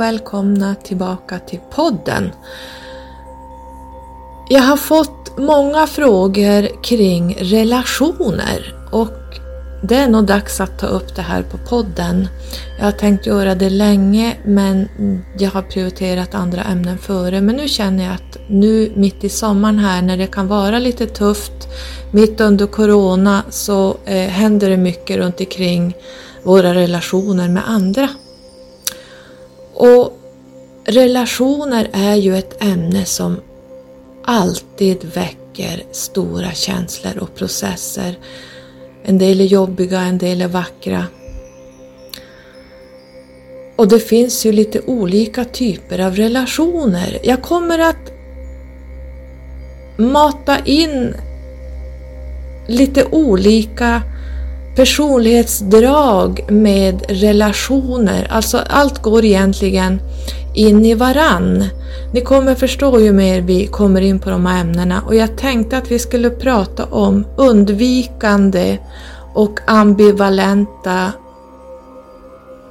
Och välkomna tillbaka till podden. Jag har fått många frågor kring relationer och det är nog dags att ta upp det här på podden. Jag har tänkt göra det länge men jag har prioriterat andra ämnen före. Men nu känner jag att nu mitt i sommaren här när det kan vara lite tufft, mitt under Corona, så eh, händer det mycket runt omkring våra relationer med andra. Och relationer är ju ett ämne som alltid väcker stora känslor och processer. En del är jobbiga, en del är vackra. Och det finns ju lite olika typer av relationer. Jag kommer att mata in lite olika personlighetsdrag med relationer. Alltså allt går egentligen in i varann. Ni kommer förstå ju mer vi kommer in på de här ämnena och jag tänkte att vi skulle prata om undvikande och ambivalenta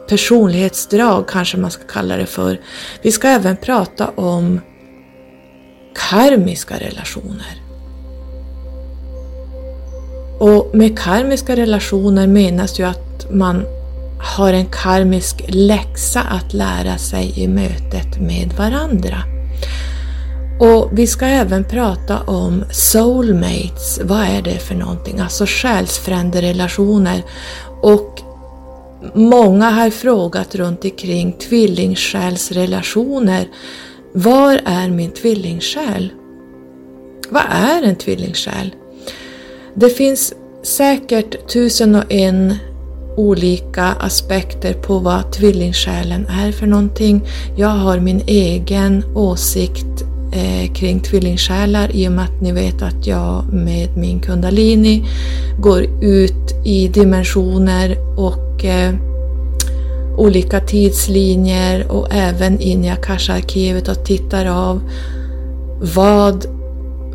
personlighetsdrag kanske man ska kalla det för. Vi ska även prata om karmiska relationer. Och med karmiska relationer menas ju att man har en karmisk läxa att lära sig i mötet med varandra. Och vi ska även prata om soulmates, vad är det för någonting? Alltså själsfränderelationer. Och många har frågat runt omkring tvillingsjälsrelationer. Var är min tvillingsjäl? Vad är en tvillingsjäl? Det finns säkert tusen och en olika aspekter på vad tvillingsjälen är för någonting. Jag har min egen åsikt eh, kring tvillingsjälar i och med att ni vet att jag med min kundalini går ut i dimensioner och eh, olika tidslinjer och även in i Akasha-arkivet och tittar av vad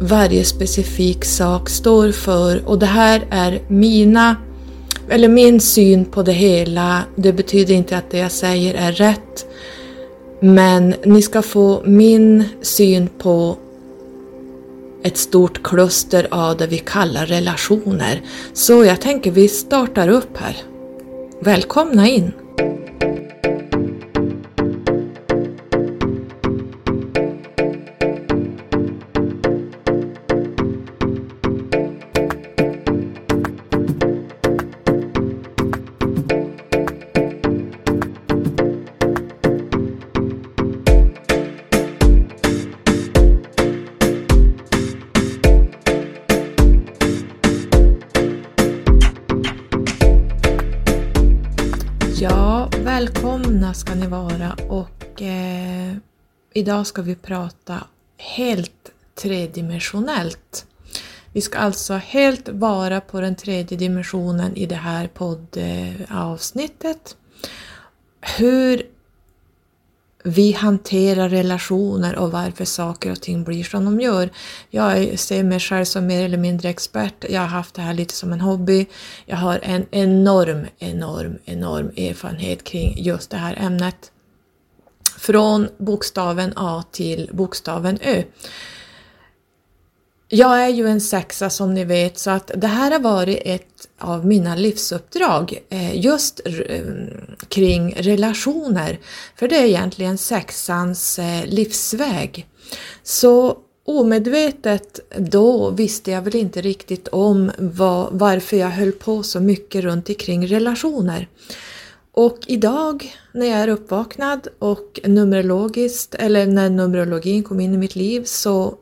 varje specifik sak står för och det här är mina eller min syn på det hela. Det betyder inte att det jag säger är rätt. Men ni ska få min syn på ett stort kluster av det vi kallar relationer. Så jag tänker vi startar upp här. Välkomna in! Idag ska vi prata helt tredimensionellt. Vi ska alltså helt vara på den tredje dimensionen i det här poddavsnittet. Hur vi hanterar relationer och varför saker och ting blir som de gör. Jag ser mig själv som mer eller mindre expert. Jag har haft det här lite som en hobby. Jag har en enorm, enorm, enorm erfarenhet kring just det här ämnet. Från bokstaven A till bokstaven Ö. Jag är ju en sexa som ni vet så att det här har varit ett av mina livsuppdrag eh, just eh, kring relationer. För det är egentligen sexans eh, livsväg. Så omedvetet då visste jag väl inte riktigt om var, varför jag höll på så mycket runt omkring relationer. Och idag när jag är uppvaknad och numerologiskt, eller när numerologin kom in i mitt liv så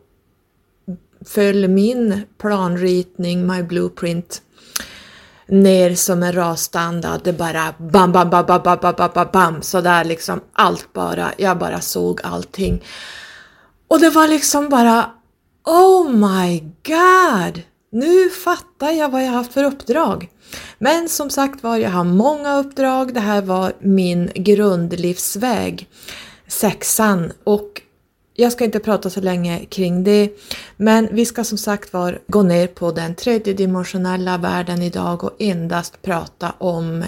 föll min planritning, my blueprint, ner som en rasstandard. Det bara bam, bam, bam, bam, bam, bam, bam, bam, bam, sådär liksom allt bara, jag bara såg allting. Och det var liksom bara Oh my god! Nu fattar jag vad jag haft för uppdrag. Men som sagt var, jag har många uppdrag. Det här var min grundlivsväg, sexan. Och jag ska inte prata så länge kring det, men vi ska som sagt var gå ner på den tredjedimensionella världen idag och endast prata om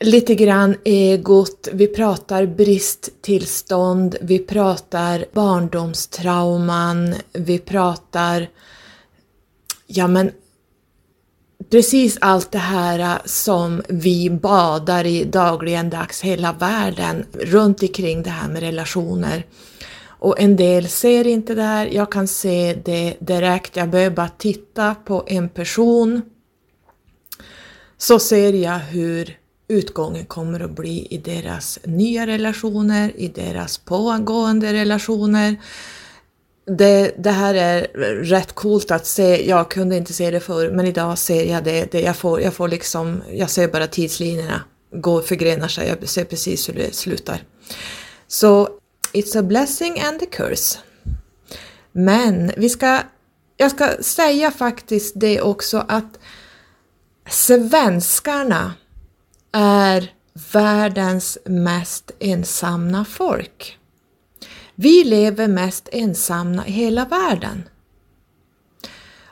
lite grann egot, vi pratar bristtillstånd, vi pratar barndomstrauman, vi pratar ja men precis allt det här äh, som vi badar i dagligen dags hela världen runt omkring det här med relationer. Och en del ser inte det här, jag kan se det direkt, jag behöver bara titta på en person så ser jag hur utgången kommer att bli i deras nya relationer, i deras pågående relationer. Det, det, här är rätt coolt att se, jag kunde inte se det förr men idag ser jag det, det jag, får, jag får liksom, jag ser bara tidslinjerna gå förgrenar sig, jag ser precis hur det slutar. Så it's a blessing and a curse. Men vi ska, jag ska säga faktiskt det också att svenskarna är världens mest ensamma folk. Vi lever mest ensamma i hela världen.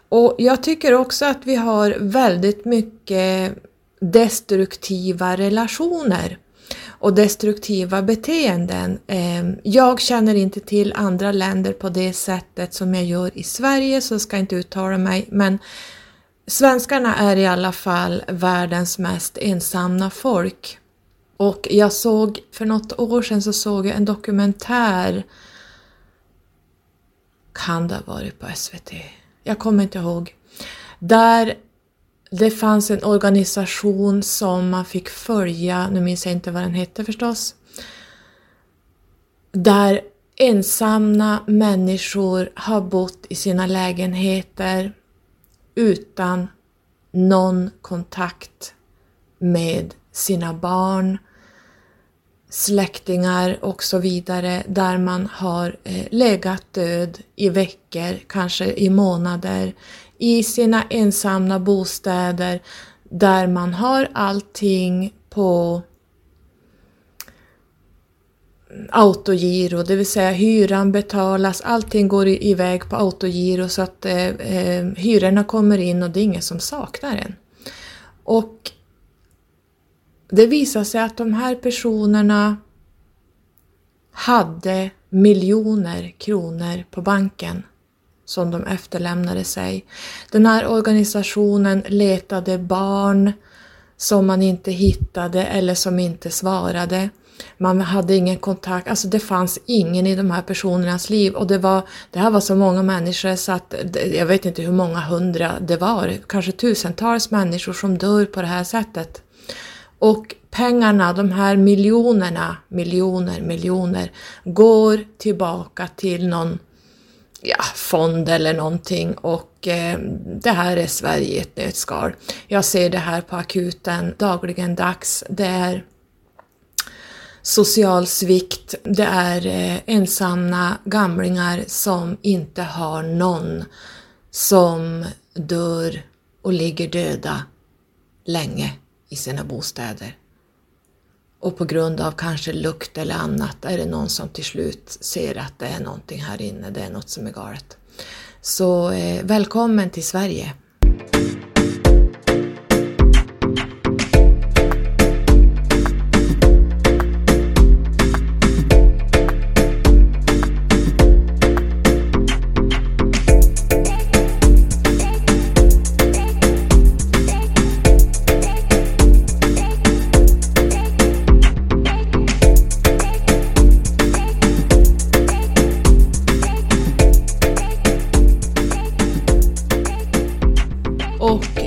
Och jag tycker också att vi har väldigt mycket destruktiva relationer och destruktiva beteenden. Ehm, jag känner inte till andra länder på det sättet som jag gör i Sverige så jag ska inte uttala mig men Svenskarna är i alla fall världens mest ensamma folk. Och jag såg, för något år sedan så såg jag en dokumentär, kan det ha varit på SVT? Jag kommer inte ihåg. Där det fanns en organisation som man fick följa, nu minns jag inte vad den hette förstås, där ensamma människor har bott i sina lägenheter utan någon kontakt med sina barn, släktingar och så vidare där man har eh, legat död i veckor, kanske i månader, i sina ensamma bostäder där man har allting på autogiro, det vill säga hyran betalas, allting går iväg på autogiro så att eh, eh, hyrorna kommer in och det är ingen som saknar en. Och det visar sig att de här personerna hade miljoner kronor på banken som de efterlämnade sig. Den här organisationen letade barn som man inte hittade eller som inte svarade. Man hade ingen kontakt, alltså det fanns ingen i de här personernas liv och det, var, det här var så många människor så att jag vet inte hur många hundra det var, kanske tusentals människor som dör på det här sättet. Och pengarna, de här miljonerna, miljoner, miljoner, går tillbaka till någon ja, fond eller någonting och eh, det här är Sverige i ett nötskal. Jag ser det här på akuten dagligen dags. Det är social svikt, det är eh, ensamma gamlingar som inte har någon som dör och ligger döda länge i sina bostäder. Och på grund av kanske lukt eller annat är det någon som till slut ser att det är någonting här inne, det är något som är galet. Så eh, välkommen till Sverige!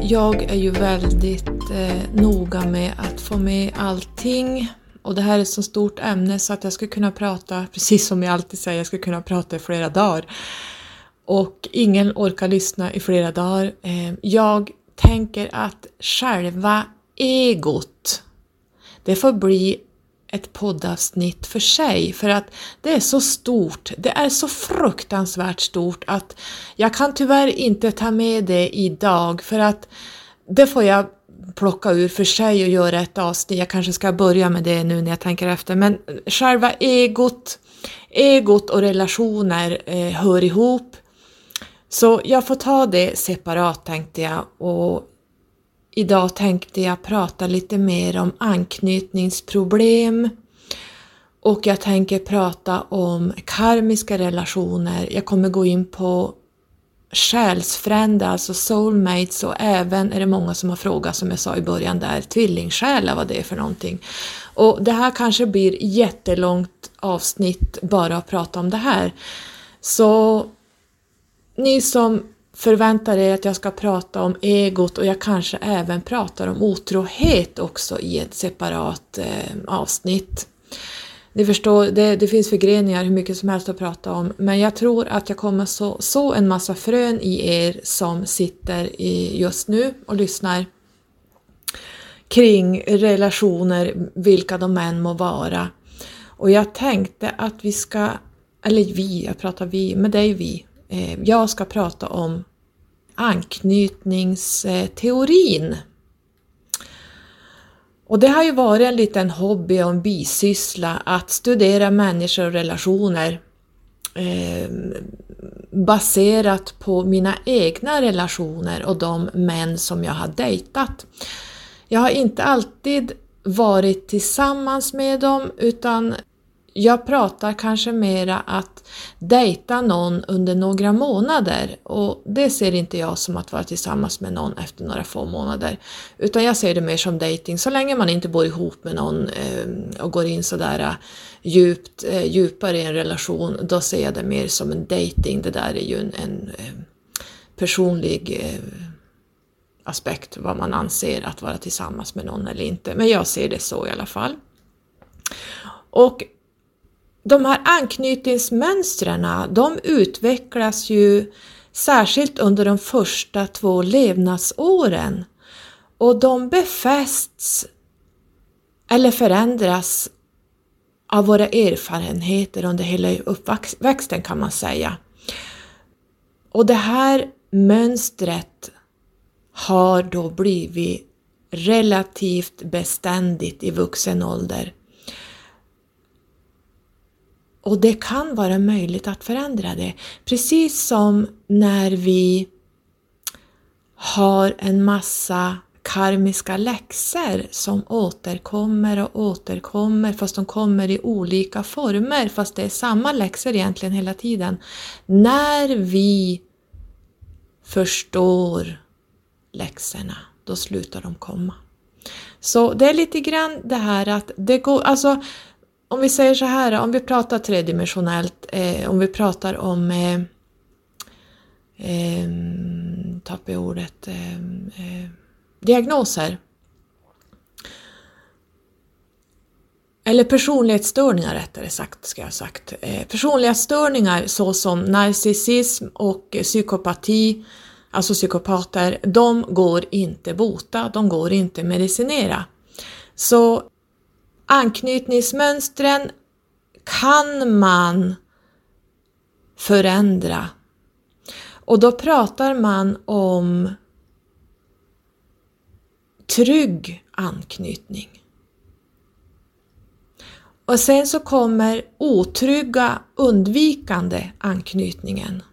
Jag är ju väldigt eh, noga med att få med allting och det här är ett så stort ämne så att jag skulle kunna prata, precis som jag alltid säger, jag skulle kunna prata i flera dagar. Och ingen orkar lyssna i flera dagar. Eh, jag tänker att själva egot, det får bli ett poddavsnitt för sig. För att det är så stort, det är så fruktansvärt stort att jag kan tyvärr inte ta med det idag. För att det får jag plocka ur för sig och göra ett avsnitt. Jag kanske ska börja med det nu när jag tänker efter. Men själva egot, egot och relationer eh, hör ihop. Så jag får ta det separat tänkte jag. Och idag tänkte jag prata lite mer om anknytningsproblem och jag tänker prata om karmiska relationer. Jag kommer gå in på själsfrände, alltså soulmates och även är det många som har frågat som jag sa i början där, tvillingsjälar, vad det är för någonting. Och det här kanske blir jättelångt avsnitt bara att prata om det här. Så ni som förväntar er att jag ska prata om egot och jag kanske även pratar om otrohet också i ett separat eh, avsnitt. Ni förstår, det, det, finns förgreningar hur mycket som helst att prata om, men jag tror att jag kommer så, så en massa frön i er som sitter i just nu och lyssnar kring relationer, vilka de än må vara. Och jag tänkte att vi ska, eller vi, jag pratar vi, men det är ju vi. Eh, jag ska prata om anknytningsteorin. Och det har ju varit en liten hobby och en bisyssla att studera människor och relationer eh, baserat på mina egna relationer och de män som jag har dejtat. Jag har inte alltid varit tillsammans med dem utan jag pratar kanske mera att dejta någon under några månader och det ser inte jag som att vara tillsammans med någon efter några få månader. Utan jag ser det mer som dating. så länge man inte bor ihop med någon eh, och går in sådär eh, djupt, eh, djupare i en relation, då ser jag det mer som en dating. Det där är ju en, en personlig aspekt, vad man anser att vara tillsammans med någon eller inte. Men jag ser det så i alla fall. Och de här anknytningsmönstren, de utvecklas ju särskilt under de första två levnadsåren och de befästs eller förändras av våra erfarenheter under hela uppväxten kan man säga. Och det här mönstret har då blivit relativt beständigt i vuxen ålder. Och det kan vara möjligt att förändra det. Precis som när vi har en massa karmiska läxor som återkommer och återkommer fast de kommer i olika former fast det är samma läxor egentligen hela tiden. När vi förstår läxorna, då slutar de komma. Så det är lite grann det här att det går, alltså om vi säger så här, om vi pratar tredimensionellt, eh, om vi pratar om eh, eh, tappar jag ordet, eh, eh, diagnoser. Eller personlighetsstörningar rättare sagt, ska jag ha sagt. Eh, personlighetsstörningar såsom narcissism och psykopati, alltså psykopater, de går inte bota, de går inte medicinera. Så anknytningsmönstren kan man förändra. Och då pratar man om trygg anknytning. Och sen så kommer otrygga undvikande anknytningen.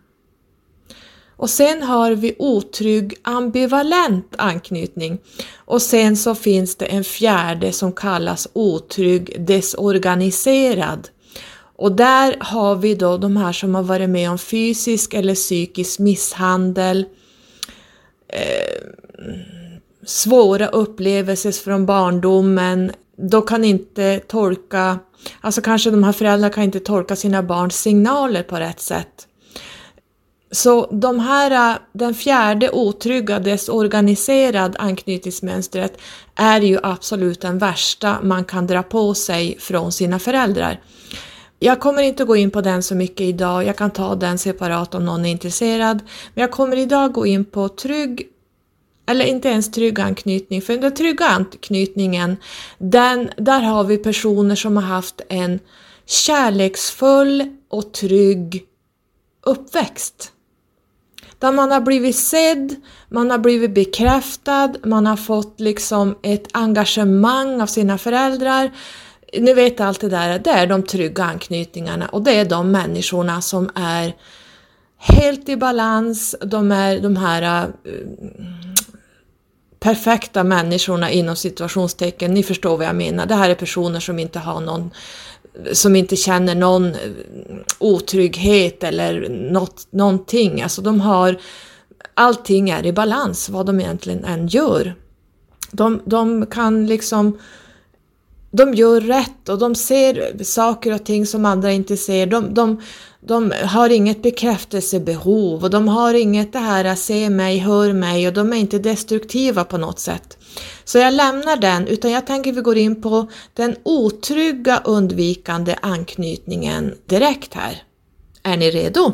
Och sen har vi otrygg ambivalent anknytning. Och sen så finns det en fjärde som kallas otrygg desorganiserad. Och där har vi då de här som har varit med om fysisk eller psykisk misshandel, eh, svåra upplevelser från barndomen, Då kan inte tolka, alltså kanske de här föräldrarna kan inte tolka sina barns signaler på rätt sätt. Så de här, äh, den fjärde otrygga, desorganiserad anknytningsmönstret är ju absolut den värsta man kan dra på sig från sina föräldrar. Jag kommer inte gå in på den så mycket idag, jag kan ta den separat om någon är intresserad. Men jag kommer idag gå in på trygg, eller inte ens trygg anknytning, för den trygga anknytningen, den, där har vi personer som har haft en kärleksfull och trygg uppväxt. Där man har blivit sedd, man har blivit bekräftad, man har fått liksom ett engagemang av sina föräldrar. Ni vet allt det där, det är de trygga anknytningarna och det är de människorna som är helt i balans, de är de här uh, perfekta människorna inom situationstecken, ni förstår vad jag menar. Det här är personer som inte har någon som inte känner någon eh, otrygghet eller något, någonting. Alltså de har, allting är i balans vad de egentligen än gör. De, de kan liksom de gör rätt och de ser saker och ting som andra inte ser. De, de, de har inget bekräftelsebehov och de har inget det här att se mig, hör mig och de är inte destruktiva på något sätt. Så jag lämnar den, utan jag tänker vi går in på den otrygga undvikande anknytningen direkt här. Är ni redo?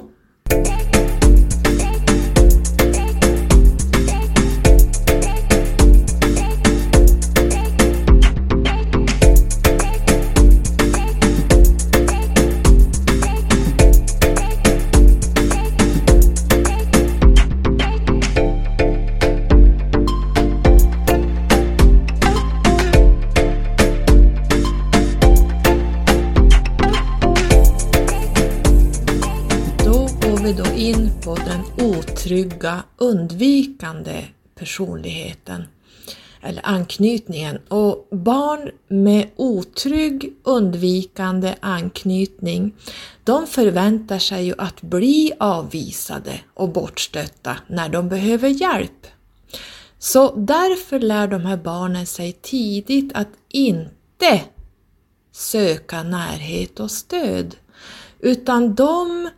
Otrygga, undvikande personligheten eller anknytningen. Och barn med otrygg, undvikande anknytning, de förväntar sig ju att bli avvisade och bortstötta när de behöver hjälp. Så därför lär de här barnen sig tidigt att inte söka närhet och stöd, utan de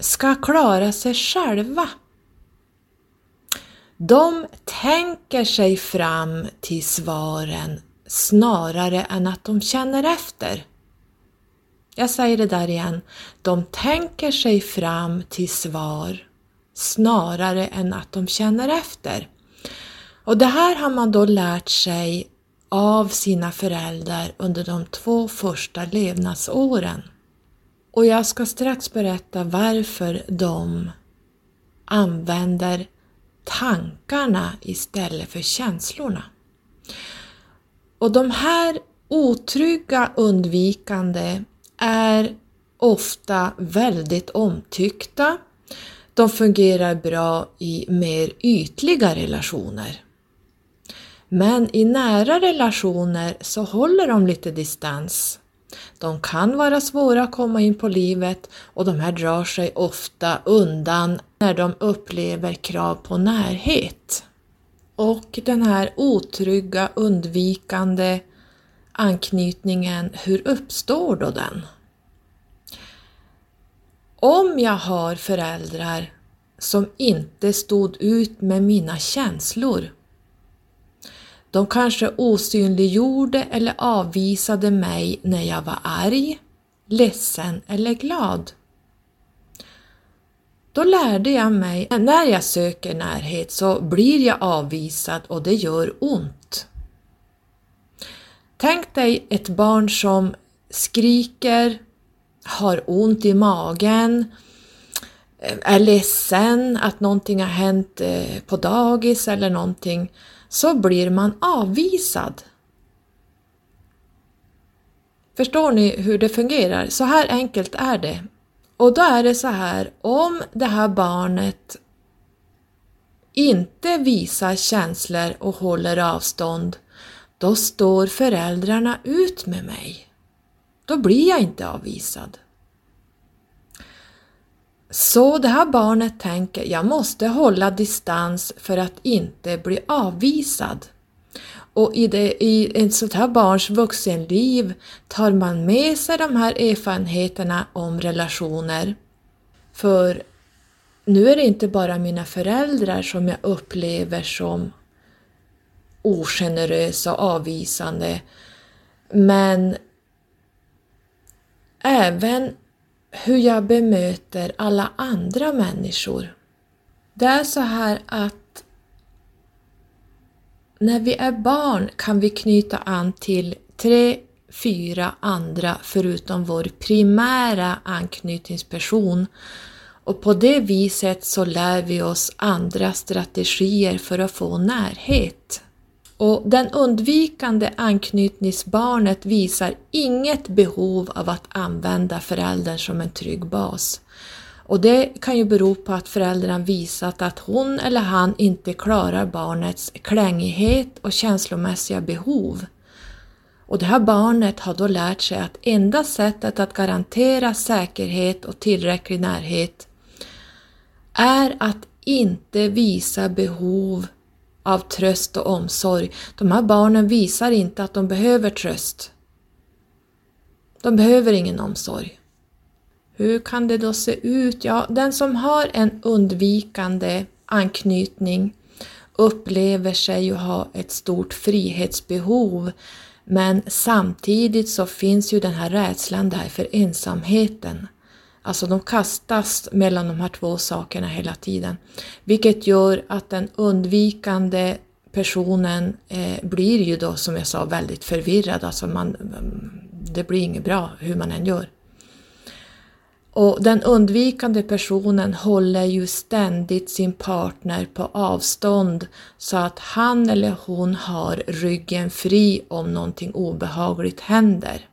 ska klara sig själva. De tänker sig fram till svaren snarare än att de känner efter. Jag säger det där igen. De tänker sig fram till svar snarare än att de känner efter. Och det här har man då lärt sig av sina föräldrar under de två första levnadsåren. Och jag ska strax berätta varför de använder tankarna istället för känslorna. Och de här otrygga undvikande är ofta väldigt omtyckta. De fungerar bra i mer ytliga relationer. Men i nära relationer så håller de lite distans de kan vara svåra att komma in på livet och de här drar sig ofta undan när de upplever krav på närhet. Och den här otrygga, undvikande anknytningen, hur uppstår då den? Om jag har föräldrar som inte stod ut med mina känslor de kanske osynliggjorde eller avvisade mig när jag var arg, ledsen eller glad. Då lärde jag mig att när jag söker närhet så blir jag avvisad och det gör ont. Tänk dig ett barn som skriker, har ont i magen, är ledsen att någonting har hänt eh, på dagis eller någonting så blir man avvisad. Förstår ni hur det fungerar? Så här enkelt är det. Och då är det så här, om det här barnet inte visar känslor och håller avstånd, då står föräldrarna ut med mig. Då blir jag inte avvisad. Så det här barnet tänker, jag måste hålla distans för att inte bli avvisad. Och i, det, i ett sånt här barns vuxenliv tar man med sig de här erfarenheterna om relationer. För nu är det inte bara mina föräldrar som jag upplever som ogenerösa och avvisande, men även hur jag bemöter alla andra människor. Det är så här att när vi är barn kan vi knyta an till tre, fyra andra förutom vår primära anknytningsperson och på det viset så lär vi oss andra strategier för att få närhet. Och den undvikande anknytningsbarnet visar inget behov av att använda föräldern som en trygg bas. Och det kan ju bero på att föräldern visat att hon eller han inte klarar barnets klängighet och känslomässiga behov. Och det här barnet har då lärt sig att enda sättet att garantera säkerhet och tillräcklig närhet är att inte visa behov av tröst och omsorg. De här barnen visar inte att de behöver tröst. De behöver ingen omsorg. Hur kan det då se ut? Ja, den som har en undvikande anknytning upplever sig ju ha ett stort frihetsbehov men samtidigt så finns ju den här rädslan där för ensamheten. Alltså de kastas mellan de här två sakerna hela tiden. Vilket gör att den undvikande personen eh, blir ju då som jag sa väldigt förvirrad. Alltså man, det blir inget bra hur man än gör. Och den undvikande personen håller ju ständigt sin partner på avstånd så att han eller hon har ryggen fri om någonting obehagligt händer.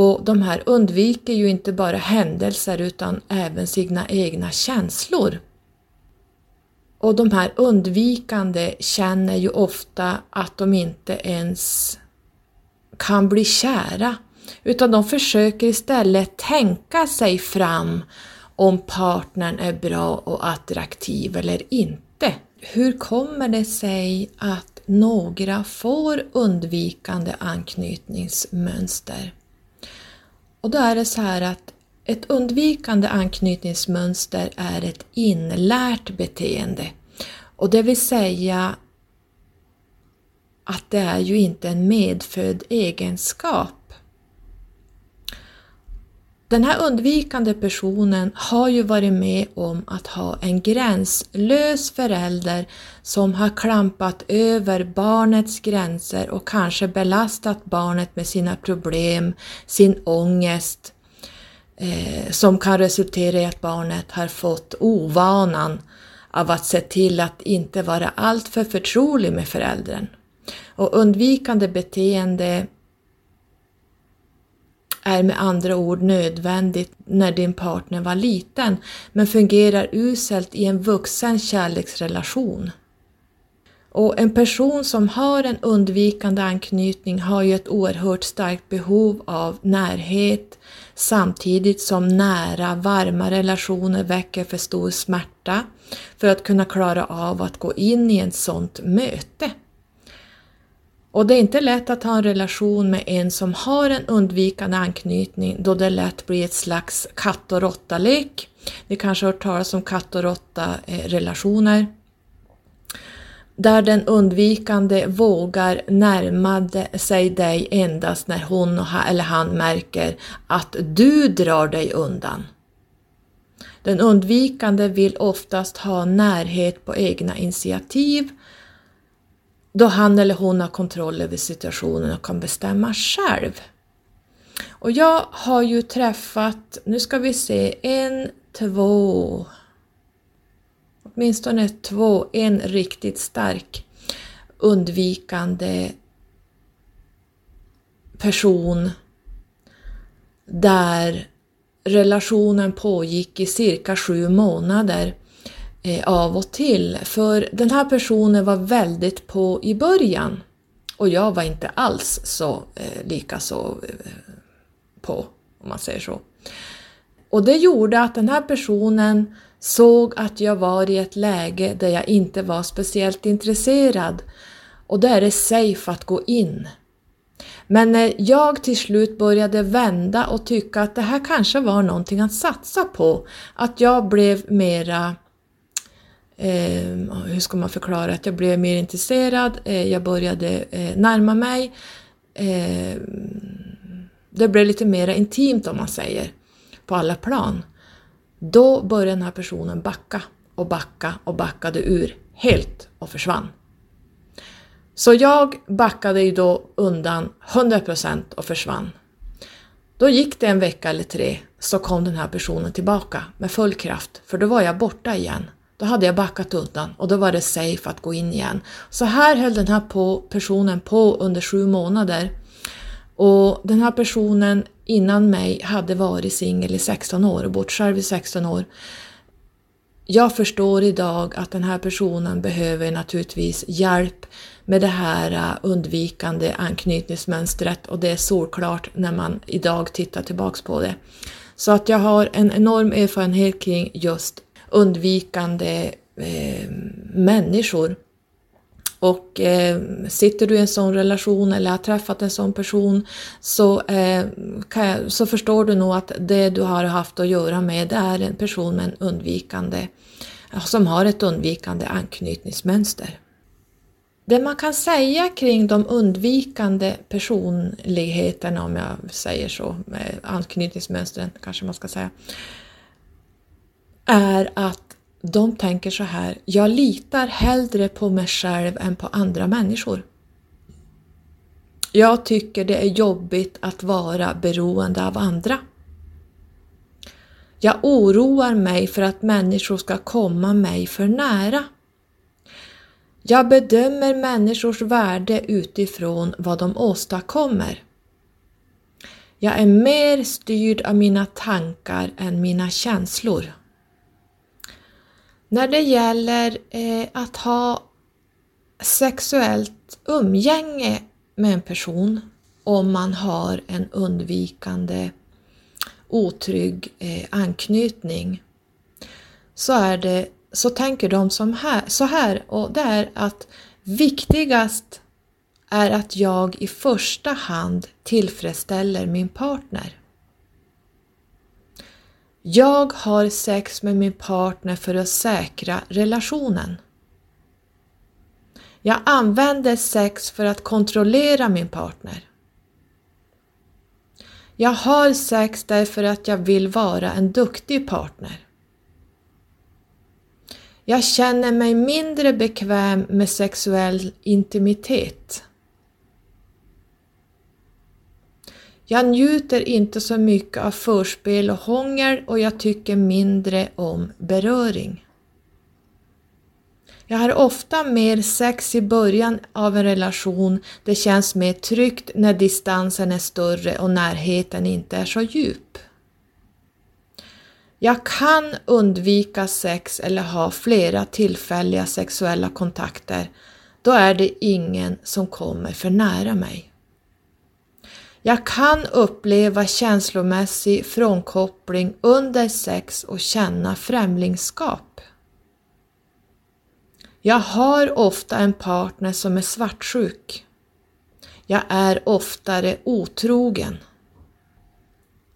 Och de här undviker ju inte bara händelser utan även sina egna känslor. Och de här undvikande känner ju ofta att de inte ens kan bli kära utan de försöker istället tänka sig fram om partnern är bra och attraktiv eller inte. Hur kommer det sig att några får undvikande anknytningsmönster? Och då är det så här att ett undvikande anknytningsmönster är ett inlärt beteende. Och det vill säga att det är ju inte en medfödd egenskap den här undvikande personen har ju varit med om att ha en gränslös förälder som har klampat över barnets gränser och kanske belastat barnet med sina problem, sin ångest, eh, som kan resultera i att barnet har fått ovanan av att se till att inte vara alltför förtrolig med föräldern. Och undvikande beteende är med andra ord nödvändigt när din partner var liten men fungerar uselt i en vuxen kärleksrelation. Och en person som har en undvikande anknytning har ju ett oerhört starkt behov av närhet samtidigt som nära, varma relationer väcker för stor smärta för att kunna klara av att gå in i ett sådant möte. Och det är inte lätt att ha en relation med en som har en undvikande anknytning då det lätt blir ett slags katt och råtta-lek. Ni kanske har hört talas om katt och råtta-relationer. Eh, Där den undvikande vågar närma sig dig endast när hon eller han märker att du drar dig undan. Den undvikande vill oftast ha närhet på egna initiativ då han eller hon har kontroll över situationen och kan bestämma själv. Och jag har ju träffat, nu ska vi se, en, två, åtminstone två, en riktigt stark undvikande person där relationen pågick i cirka sju månader eh, av och till. För den här personen var väldigt på i början och jag var inte alls så eh, lika så eh, på, om man säger så. Och det gjorde att den här personen såg att jag var i ett läge där jag inte var speciellt intresserad och då är det safe att gå in. Men när jag till slut började vända och tycka att det här kanske var någonting att satsa på, att jag blev mera eh, hur ska man förklara att jag blev mer intresserad, eh, jag började eh, närma mig. Eh, det blev lite mer intimt om man säger, på alla plan. Då började den här personen backa och backa och backade ur helt och försvann. Så jag backade ju då undan 100% och försvann. Då gick det en vecka eller tre så kom den här personen tillbaka med full kraft för då var jag borta igen. Då hade jag backat undan och då var det safe att gå in igen. Så här höll den här på, personen på under sju månader. Och den här personen innan mig hade varit singel i 16 år och bott själv i 16 år. Jag förstår idag att den här personen behöver naturligtvis hjälp med det här äh, undvikande anknytningsmönstret och det är solklart när man idag tittar tillbaks på det. Så att jag har en enorm erfarenhet kring just undvikande eh, människor. Och eh, sitter du i en sån relation eller har träffat en sån person så, eh, jag, så förstår du nog att det du har haft att göra med det är en person med en undvikande, som har ett undvikande anknytningsmönster. Det man kan säga kring de undvikande personligheterna, om jag säger så, anknytningsmönstren kanske man ska säga, är att de tänker så här, jag litar hellre på mig själv än på andra människor. Jag tycker det är jobbigt att vara beroende av andra. Jag oroar mig för att människor ska komma mig för nära. Jag bedömer människors värde utifrån vad de åstadkommer. Jag är mer styrd av mina tankar än mina känslor. När det gäller eh, att ha sexuellt umgänge med en person om man har en undvikande otrygg eh, anknytning så, är det, så tänker de som här, så här och det är att viktigast är att jag i första hand tillfredsställer min partner. Jag har sex med min partner för att säkra relationen. Jag använder sex för att kontrollera min partner. Jag har sex därför att jag vill vara en duktig partner. Jag känner mig mindre bekväm med sexuell intimitet. Jag njuter inte så mycket av förspel och hångel och jag tycker mindre om beröring. Jag har ofta mer sex i början av en relation. Det känns mer tryggt när distansen är större och närheten inte är så djup. Jag kan undvika sex eller ha flera tillfälliga sexuella kontakter. Då är det ingen som kommer för nära mig. Jag kan uppleva känslomässig frånkoppling under sex och känna främlingskap. Jag har ofta en partner som är svartsjuk. Jag är oftare otrogen.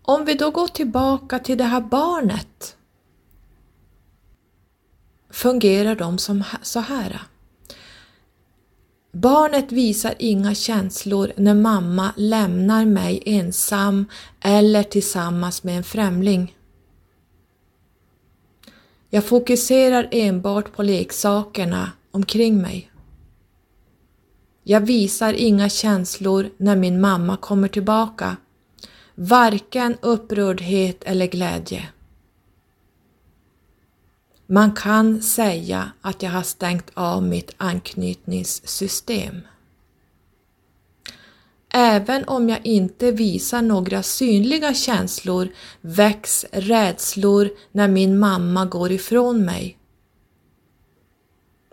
Om vi då går tillbaka till det här barnet fungerar de som så här. Barnet visar inga känslor när mamma lämnar mig ensam eller tillsammans med en främling. Jag fokuserar enbart på leksakerna omkring mig. Jag visar inga känslor när min mamma kommer tillbaka, varken upprördhet eller glädje. Man kan säga att jag har stängt av mitt anknytningssystem. Även om jag inte visar några synliga känslor väcks rädslor när min mamma går ifrån mig.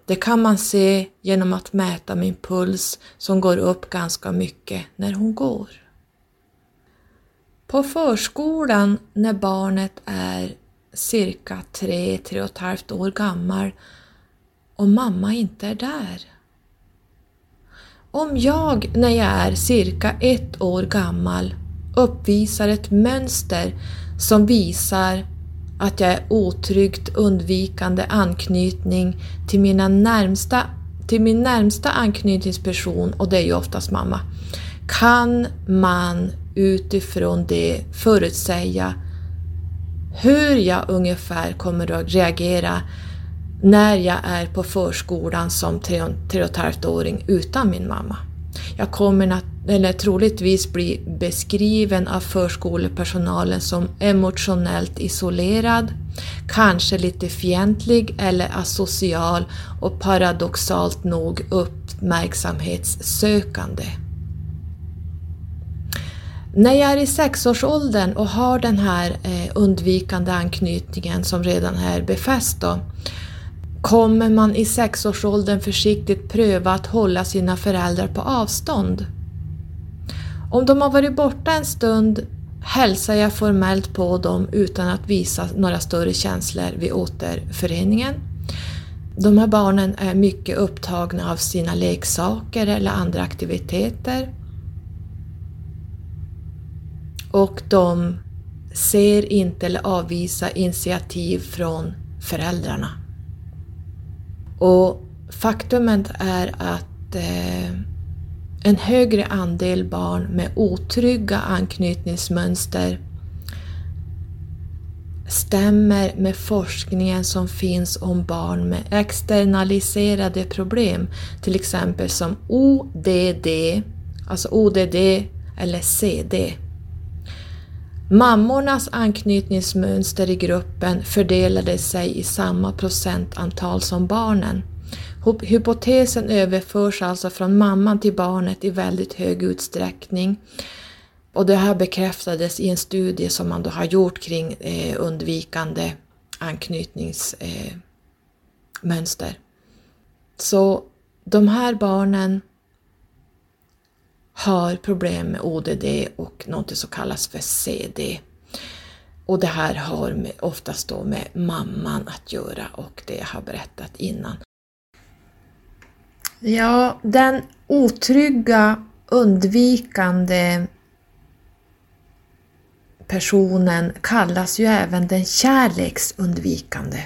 Det kan man se genom att mäta min puls som går upp ganska mycket när hon går. På förskolan när barnet är cirka tre, tre och ett halvt år gammal och mamma inte är där. Om jag när jag är cirka ett år gammal uppvisar ett mönster som visar att jag är otryggt undvikande anknytning till, mina närmsta, till min närmsta anknytningsperson, och det är ju oftast mamma, kan man utifrån det förutsäga hur jag ungefär kommer att reagera när jag är på förskolan som tre, tre och ett halvt åring utan min mamma. Jag kommer eller troligtvis bli beskriven av förskolepersonalen som emotionellt isolerad, kanske lite fientlig eller asocial och paradoxalt nog uppmärksamhetssökande. När jag är i sexårsåldern och har den här eh, undvikande anknytningen som redan är befäst då, kommer man i sexårsåldern försiktigt pröva att hålla sina föräldrar på avstånd. Om de har varit borta en stund hälsar jag formellt på dem utan att visa några större känslor vid återföreningen. De här barnen är mycket upptagna av sina leksaker eller andra aktiviteter. Och de ser inte eller avvisar initiativ från föräldrarna. Och faktumet är att eh, en högre andel barn med otrygga anknytningsmönster stämmer med forskningen som finns om barn med externaliserade problem, till exempel som ODD, alltså ODD eller CD. Mammornas anknytningsmönster i gruppen fördelade sig i samma procentantal som barnen. Hypotesen överförs alltså från mamman till barnet i väldigt hög utsträckning. Och det här bekräftades i en studie som man då har gjort kring eh, undvikande anknytningsmönster. Eh, Så de här barnen har problem med ODD och något som kallas för CD. Och det här har med, oftast då med mamman att göra och det jag har berättat innan. Ja, den otrygga, undvikande personen kallas ju även den kärleksundvikande.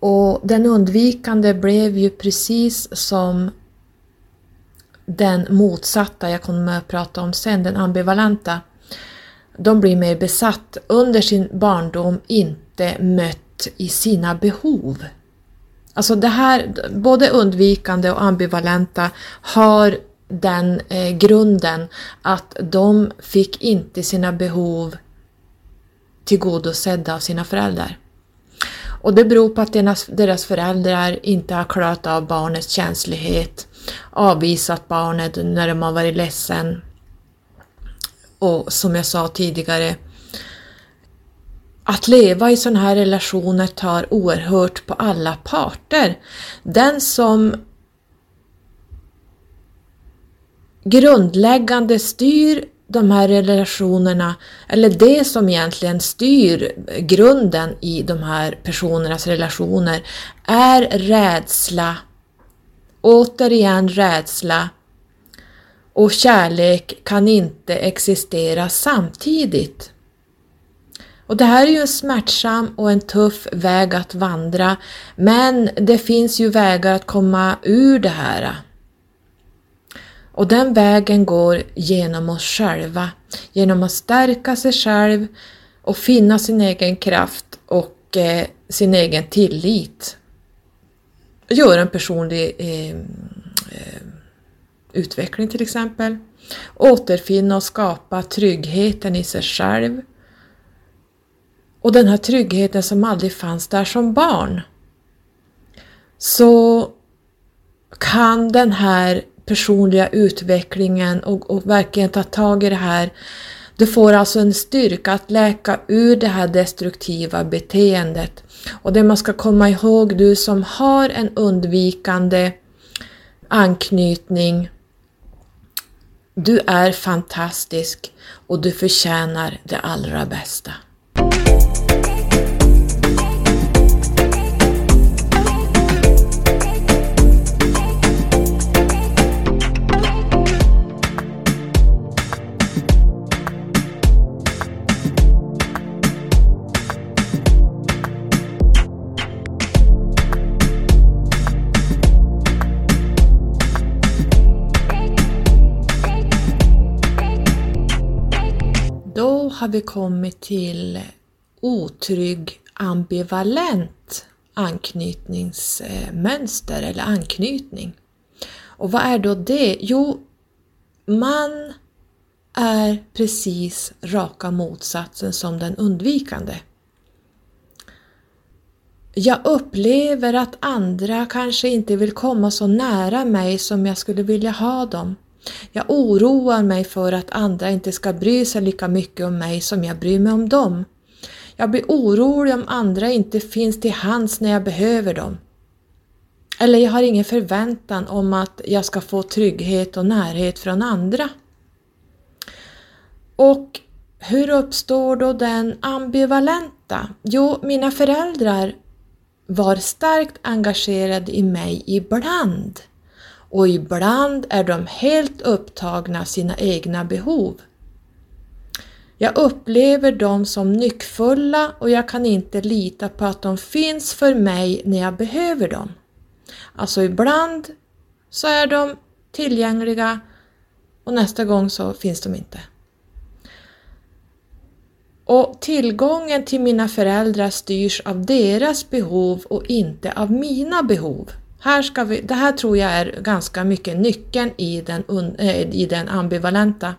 Och den undvikande blev ju precis som den motsatta jag kommer att prata om sen, den ambivalenta. De blir mer besatt, under sin barndom inte mött i sina behov. Alltså det här, både undvikande och ambivalenta har den eh, grunden att de fick inte sina behov tillgodosedda av sina föräldrar. Och det beror på att deras, deras föräldrar inte har klarat av barnets känslighet, avvisat barnet när de har varit ledsen och som jag sa tidigare att leva i sådana här relationer tar oerhört på alla parter. Den som grundläggande styr de här relationerna, eller det som egentligen styr grunden i de här personernas relationer, är rädsla. Återigen rädsla. Och kärlek kan inte existera samtidigt. Och det här är ju en smärtsam och en tuff väg att vandra, men det finns ju vägar att komma ur det här. Och den vägen går genom oss själva, genom att stärka sig själv och finna sin egen kraft och eh, sin egen tillit. Göra en personlig eh, eh, utveckling till exempel. Återfinna och skapa tryggheten i sig själv och den här tryggheten som aldrig fanns där som barn, så kan den här personliga utvecklingen och, och verkligen ta tag i det här du får alltså en styrka att läka ur det här destruktiva beteendet. Och det man ska komma ihåg, du som har en undvikande anknytning, du är fantastisk och du förtjänar det allra bästa. Har vi kommit till otrygg ambivalent anknytningsmönster eller anknytning. Och vad är då det? Jo, man är precis raka motsatsen som den undvikande. Jag upplever att andra kanske inte vill komma så nära mig som jag skulle vilja ha dem. Jag oroar mig för att andra inte ska bry sig lika mycket om mig som jag bryr mig om dem. Jag blir orolig om andra inte finns till hands när jag behöver dem. Eller jag har ingen förväntan om att jag ska få trygghet och närhet från andra. Och hur uppstår då den ambivalenta? Jo, mina föräldrar var starkt engagerade i mig ibland och ibland är de helt upptagna av sina egna behov. Jag upplever dem som nyckfulla och jag kan inte lita på att de finns för mig när jag behöver dem. Alltså ibland så är de tillgängliga och nästa gång så finns de inte. Och tillgången till mina föräldrar styrs av deras behov och inte av mina behov. Här ska vi, det här tror jag är ganska mycket nyckeln i den, eh, i den ambivalenta.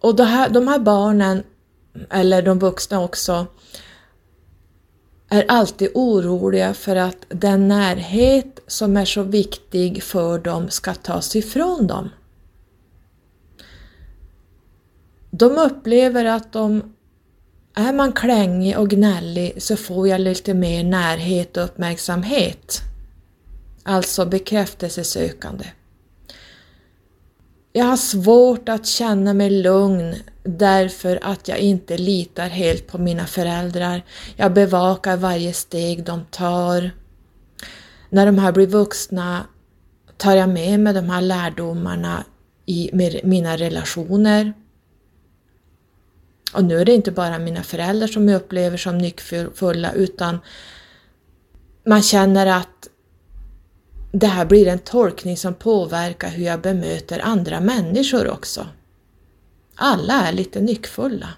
Och här, de här barnen, eller de vuxna också, är alltid oroliga för att den närhet som är så viktig för dem ska tas ifrån dem. De upplever att de är man klängig och gnällig så får jag lite mer närhet och uppmärksamhet. Alltså bekräftelsesökande. Jag har svårt att känna mig lugn därför att jag inte litar helt på mina föräldrar. Jag bevakar varje steg de tar. När de här blir vuxna tar jag med mig de här lärdomarna i mina relationer. Och nu är det inte bara mina föräldrar som jag upplever som nyckfulla utan man känner att det här blir en tolkning som påverkar hur jag bemöter andra människor också. Alla är lite nyckfulla.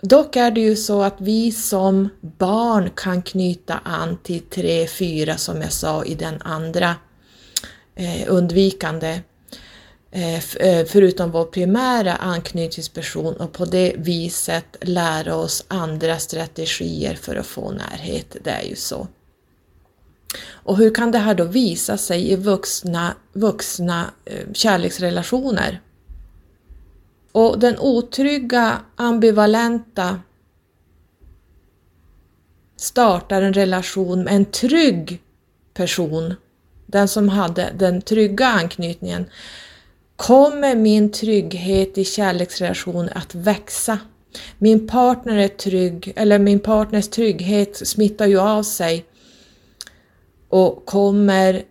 Dock är det ju så att vi som barn kan knyta an till tre, fyra som jag sa i den andra eh, undvikande Eh, eh förutom vår primära anknytningsperson och på det viset lära oss andra strategier för att få närhet. Det är ju så. Och hur kan det här då visa sig i vuxna, vuxna eh, kärleksrelationer? Och den otrygga, ambivalenta startar en relation med en trygg person, den som hade den trygga anknytningen, kommer min trygghet i kärleksrelation att växa. Min partner är trygg, eller min partners trygghet smittar ju av sig och kommer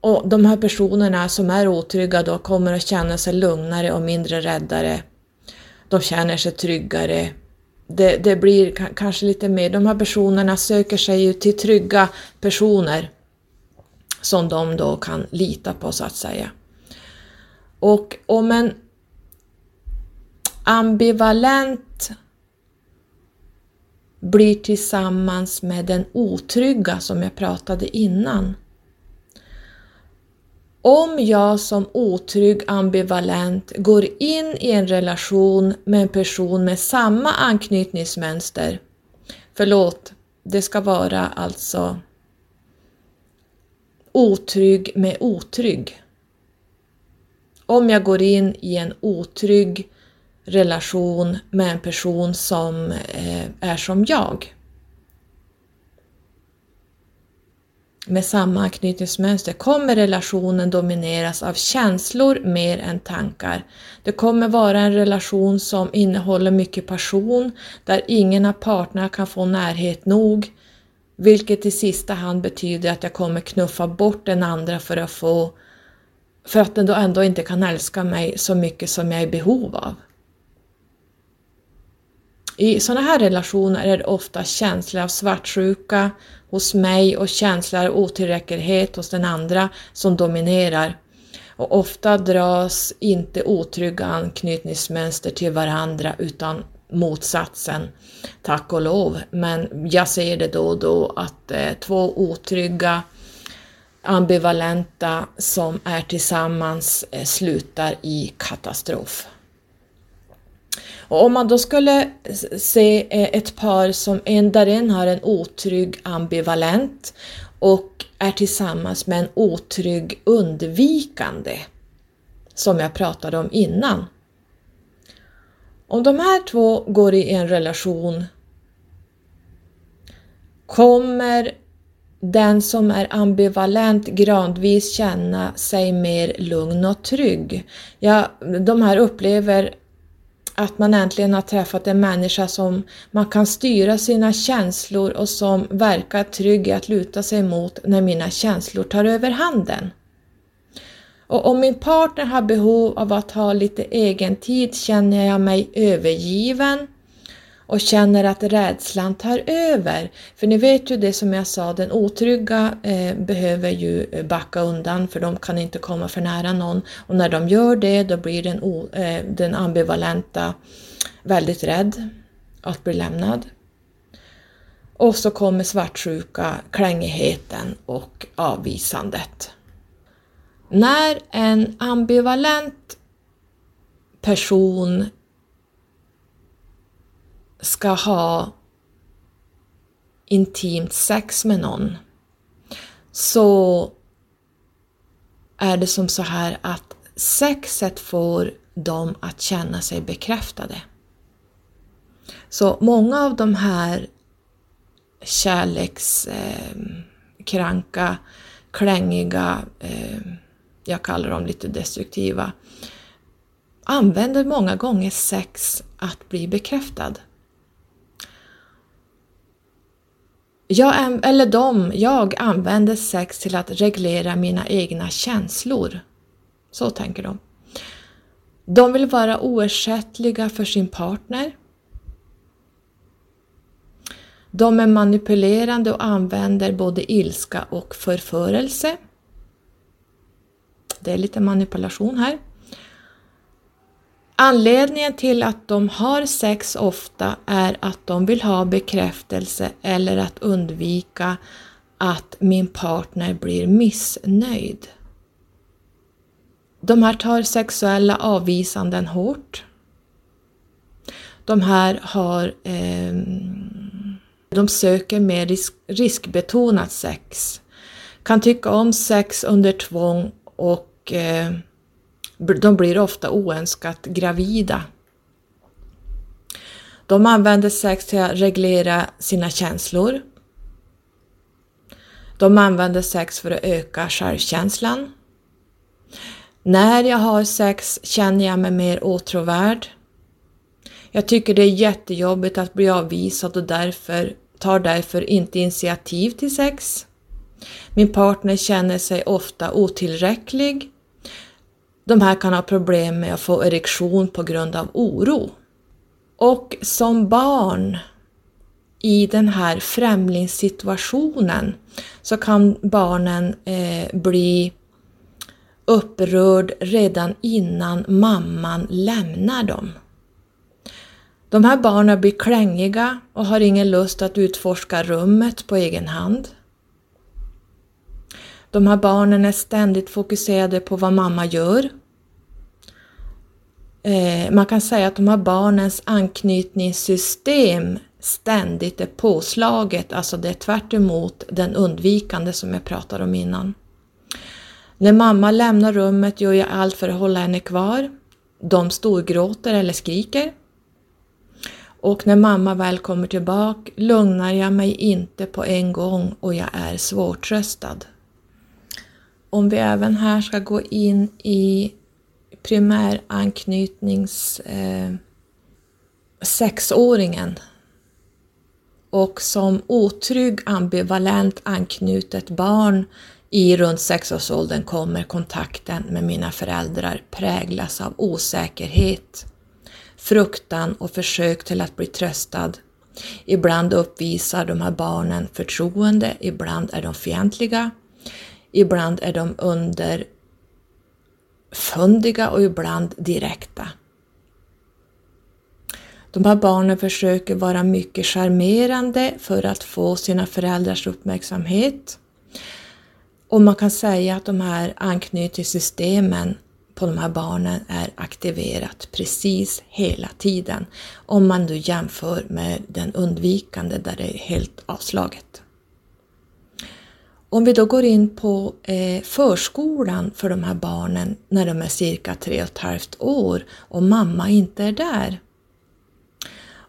och de här personerna som är otrygga då kommer att känna sig lugnare och mindre räddare. De känner sig tryggare. Det, det blir kanske lite mer, de här personerna söker sig ju till trygga personer som de då kan lita på så att säga. Och om en ambivalent blir tillsammans med den otrygga som jag pratade innan. Om jag som otrygg ambivalent går in i en relation med en person med samma anknytningsmönster, förlåt, det ska vara alltså otrygg med otrygg om jag går in i en otrygg relation med en person som eh, är som jag. Med samma anknytningsmönster kommer relationen domineras av känslor mer än tankar. Det kommer vara en relation som innehåller mycket passion, där ingen av parterna kan få närhet nog, vilket i sista hand betyder att jag kommer knuffa bort den andra för att få för att den då ändå inte kan älska mig så mycket som jag är i behov av. I sådana här relationer är det ofta känslor av svartsjuka hos mig och känslor av otillräcklighet hos den andra som dominerar. Och ofta dras inte otrygga anknytningsmönster till varandra utan motsatsen, tack och lov. Men jag ser det då och då att eh, två otrygga ambivalenta som är tillsammans eh, slutar i katastrof. Och om man då skulle se eh, ett par som en, där en har en otrygg ambivalent och är tillsammans med en otrygg undvikande som jag pratade om innan. Om de här två går i en relation kommer den som är ambivalent gradvis känna sig mer lugn och trygg. Ja, de här upplever att man äntligen har träffat en människa som man kan styra sina känslor och som verkar trygg i att luta sig mot när mina känslor tar över handen. Och om min partner har behov av att ha lite egen tid känner jag mig övergiven och känner att rädslan tar över. För ni vet ju det som jag sa, den otrygga eh, behöver ju eh, backa undan för de kan inte komma för nära någon och när de gör det då blir den, o, eh, den ambivalenta väldigt rädd att bli lämnad. Och så kommer svartsjuka, klängigheten och avvisandet. När en ambivalent person ska ha intimt sex med någon så är det som så här att sexet får dem att känna sig bekräftade. Så många av de här kärlekskranka, klängiga, eh, jag kallar dem lite destruktiva, använder många gånger sex att bli bekräftad. Jag, eller de, jag använder sex till att reglera mina egna känslor. Så tänker de. De vill vara oersättliga för sin partner. De är manipulerande och använder både ilska och förförelse. Det är lite manipulation här. Anledningen till att de har sex ofta är att de vill ha bekräftelse eller att undvika att min partner blir missnöjd. De här tar sexuella avvisanden hårt. De här har eh, de söker mer risk, riskbetonat sex, kan tycka om sex under tvång och eh, de blir ofta oönskat gravida. De använder sex till att reglera sina känslor. De använder sex för att öka självkänslan. När jag har sex känner jag mig mer åtråvärd. Jag tycker det är jättejobbigt att bli avvisad och därför tar därför inte initiativ till sex. Min partner känner sig ofta otillräcklig de här kan ha problem med att få erektion på grund av oro. Och som barn i den här främlingssituationen så kan barnen eh, bli upprörd redan innan mamman lämnar dem. De här barnen blir klängiga och har ingen lust att utforska rummet på egen hand. De här barnen är ständigt fokuserade på vad mamma gör. Eh, man kan säga att de här barnens anknytningssystem ständigt är påslaget, alltså det är tvärt den undvikande som jag pratade om innan. När mamma lämnar rummet gör jag allt för att hålla henne kvar. De storgråter eller skriker. Och när mamma väl kommer tillbaka lugnar jag mig inte på en gång och jag är svårtröstad om vi även här ska gå in i primäranknytnings eh, sexåringen och som otrygg ambivalent anknutet barn i runt sexårsåldern kommer kontakten med mina föräldrar präglas av osäkerhet, fruktan och försök till att bli tröstad. Ibland uppvisar de här barnen förtroende, ibland är de fientliga, Ibland är de under Fundiga och ibland direkta. De här barnen försöker vara mycket charmerande för att få sina föräldrars uppmärksamhet. Och man kan säga att de här anknytningssystemen på de här barnen är aktiverat precis hela tiden. Om man nu jämför med den undvikande där det är helt avslaget. Om vi då går in på eh, förskolan för de här barnen när de är cirka tre och ett halvt år och mamma inte är där.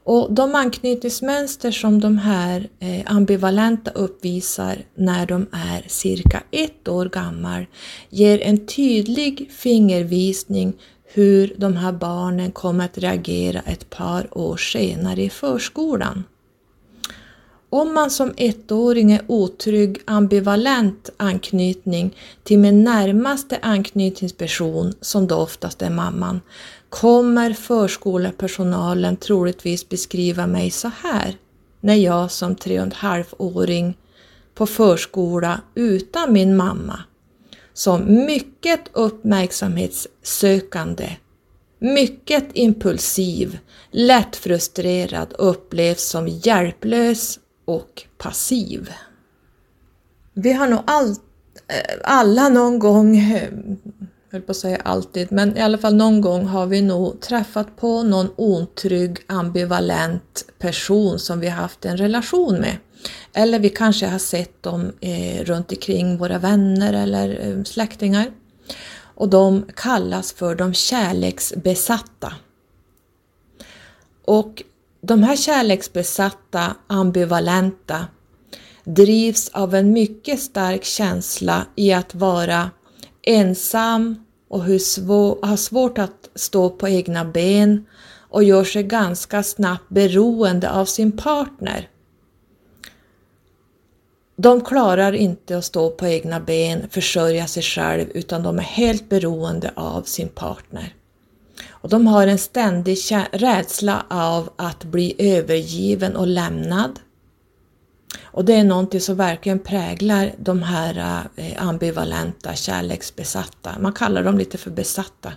Och de anknytningsmönster som de här eh, ambivalenta uppvisar när de är cirka ett år gammal ger en tydlig fingervisning hur de här barnen kommer att reagera ett par år senare i förskolan. Om man som ettåring är otrygg ambivalent anknytning till min närmaste anknytningsperson, som då oftast är mamman, kommer förskolepersonalen troligtvis beskriva mig så här när jag som tre och en halv-åring på förskola utan min mamma som mycket uppmärksamhetssökande, mycket impulsiv, lätt frustrerad upplevs som hjälplös och passiv. Vi har nog all, eh, alla någon gång, eh, höll på att säga alltid, men i alla fall någon gång har vi nog träffat på någon otrygg, ambivalent person som vi haft en relation med. Eller vi kanske har sett dem eh, runt omkring våra vänner eller eh, släktingar. Och de kallas för de kärleksbesatta. Och de här kärleksbesatta, ambivalenta, drivs av en mycket stark känsla i att vara ensam och har svårt att stå på egna ben och gör sig ganska snabbt beroende av sin partner. De klarar inte att stå på egna ben, försörja sig själv, utan de är helt beroende av sin partner. Och de har en ständig rädsla av att bli övergiven och lämnad. Och det är någonting som verkligen präglar de här eh, ambivalenta, kärleksbesatta. Man kallar dem lite för besatta.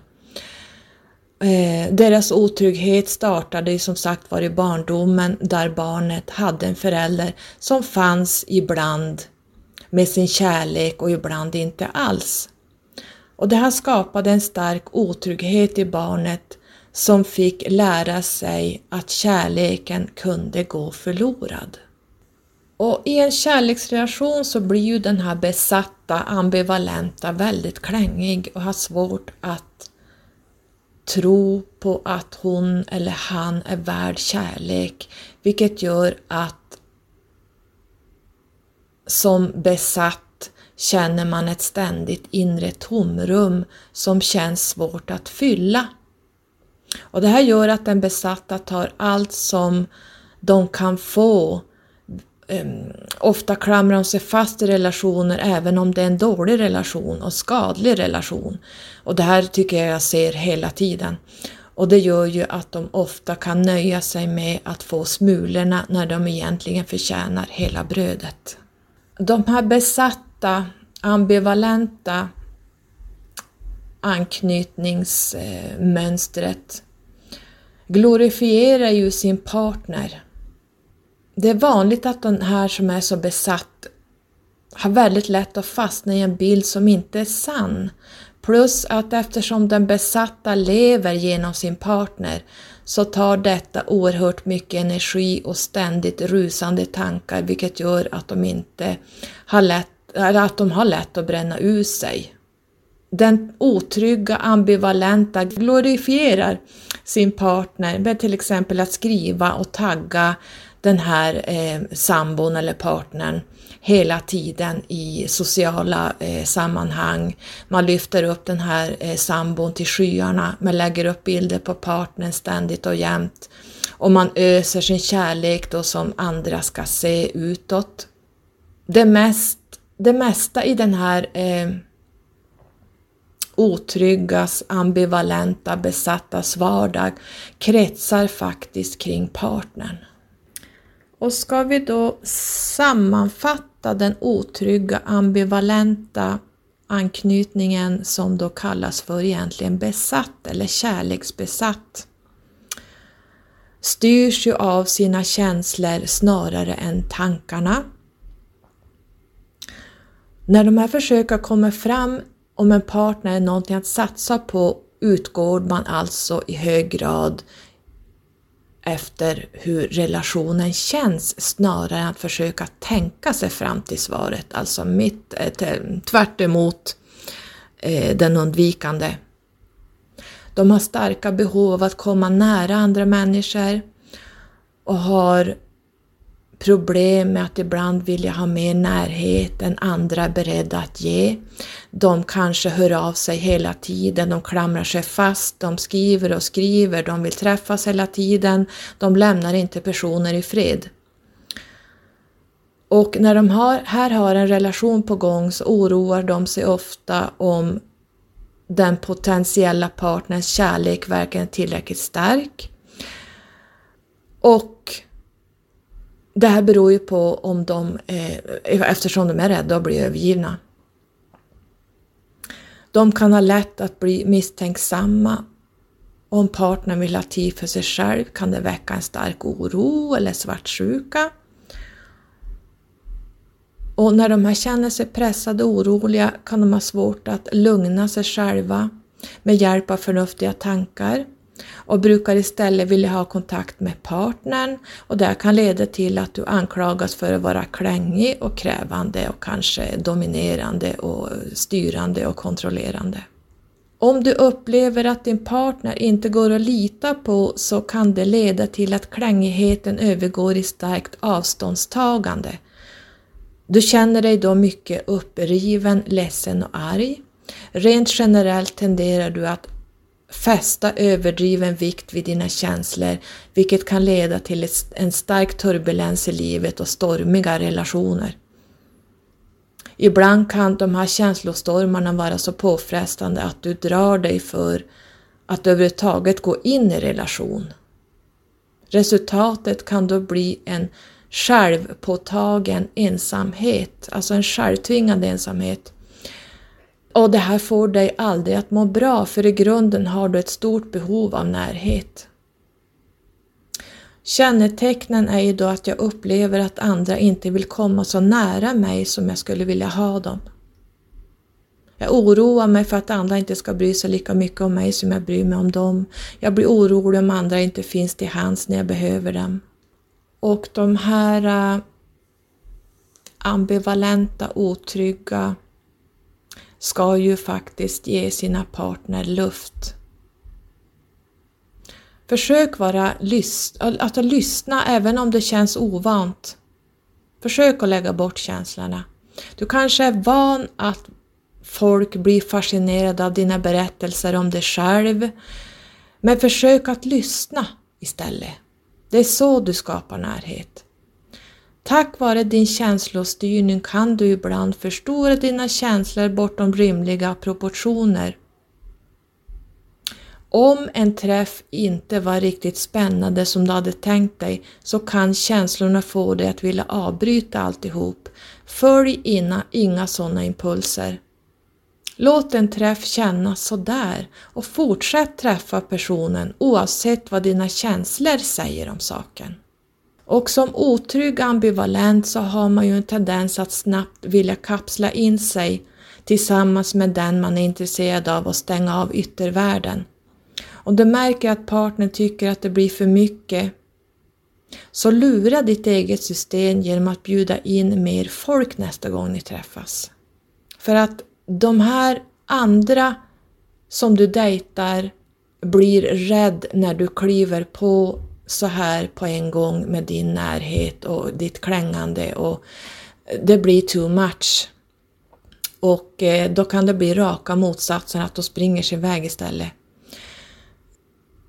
Eh, deras otrygghet startade som sagt var i barndomen där barnet hade en förälder som fanns ibland med sin kärlek och ibland inte alls. Och det här skapade en stark otrygghet i barnet som fick lära sig att kärleken kunde gå förlorad. Och i en kärleksrelation så blir ju den här besatta, ambivalenta väldigt klängig och har svårt att tro på att hon eller han är värd kärlek, vilket gör att som besatt känner man ett ständigt inre tomrum som känns svårt att fylla. Och det här gör att den besatta tar allt som de kan få ehm, ofta klamrar de sig fast i relationer även om det är en dålig relation och skadlig relation. Och det här tycker jag jag ser hela tiden. Och det gör ju att de ofta kan nöja sig med att få smulorna när de egentligen förtjänar hela brödet. De här besatta, ambivalenta anknytningsmönstret glorifierar ju sin partner det är vanligt att den här som är så besatt har väldigt lätt att fastna i en bild som inte är sann. Plus att eftersom den besatta lever genom sin partner så tar detta oerhört mycket energi och ständigt rusande tankar vilket gör att de inte har lätt, att de har lätt att bränna ut sig. Den otrygga, ambivalenta glorifierar sin partner med till exempel att skriva och tagga den här eh, sambon eller partnern hela tiden i sociala eh, sammanhang. Man lyfter upp den här eh, sambon till skyarna, man lägger upp bilder på partnern ständigt och jämt och man öser sin kärlek då som andra ska se utåt. Det, mest, det mesta i den här eh, otryggas, ambivalenta, besattas vardag kretsar faktiskt kring partnern. Och ska vi då sammanfatta den otrygga ambivalenta anknytningen som då kallas för egentligen besatt eller kärleksbesatt styrs ju av sina känslor snarare än tankarna. När de här försöken kommer fram om en partner är någonting att satsa på utgår man alltså i hög grad efter hur relationen känns snarare än att försöka tänka sig fram till svaret, alltså mitt, eh, tvärt emot eh, den undvikande. De har starka behov av att komma nära andra människor och har problem med att ibland vilja ha mer närhet än andra är beredda att ge. De kanske hör av sig hela tiden, de klamrar sig fast, de skriver och skriver, de vill träffas hela tiden, de lämnar inte personer i fred. Och när de har, här har en relation på gång så oroar de sig ofta om den potentiella partners kärlek verkligen är tillräckligt stark. Och det här beror ju på om de, eh, e- eftersom de är rädda att bli övergivna. De kan ha lätt att bli misstänksamma. Om partnern vill ha tid för sig själv kan det väcka en stark oro eller svartsjuka. Och när de här känner sig pressade och oroliga kan de ha svårt att lugna sig själva med hjälp av förnuftiga tankar och brukar istället vilja ha kontakt med partnern och det kan leda till att du anklagas för att vara klängig och krävande och kanske dominerande och styrande och kontrollerande. Om du upplever att din partner inte går att lita på så kan det leda till att klängigheten övergår i starkt avståndstagande. Du känner dig då mycket uppriven, ledsen och arg. Rent generellt tenderar du att fästa överdriven vikt vid dina känslor, vilket kan leda till en stark turbulens i livet och stormiga relationer. Ibland kan de här känslostormarna vara så påfrestande att du drar dig för att överhuvudtaget gå in i relation. Resultatet kan då bli en självpåtagen ensamhet, alltså en självtvingande ensamhet och det här får dig aldrig att må bra för i grunden har du ett stort behov av närhet. Kännetecknen är ju då att jag upplever att andra inte vill komma så nära mig som jag skulle vilja ha dem. Jag oroar mig för att andra inte ska bry sig lika mycket om mig som jag bryr mig om dem. Jag blir orolig om andra inte finns till hands när jag behöver dem. Och de här äh, ambivalenta, otrygga, ska ju faktiskt ge sina partner luft. Försök vara lyst, att lyssna även om det känns ovant. Försök att lägga bort känslorna. Du kanske är van att folk blir fascinerade av dina berättelser om dig själv. Men försök att lyssna istället. Det är så du skapar närhet. Tack vare din känslostyrning kan du ibland förstora dina känslor bortom rimliga proportioner. Om en träff inte var riktigt spännande som du hade tänkt dig så kan känslorna få dig att vilja avbryta alltihop. Följ inga, inga sådana impulser. Låt en träff kännas sådär och fortsätt träffa personen oavsett vad dina känslor säger om saken. Och som otrygg ambivalent så har man ju en tendens att snabbt vilja kapsla in sig tillsammans med den man är intresserad av och stänga av yttervärlden. Om du märker att partnern tycker att det blir för mycket så lura ditt eget system genom att bjuda in mer folk nästa gång ni träffas. För att de här andra som du dejtar blir rädd när du kliver på så här på en gång med din närhet och ditt klängande och det blir too much. Och eh, då kan det bli raka motsatsen, att de springer sin väg istället.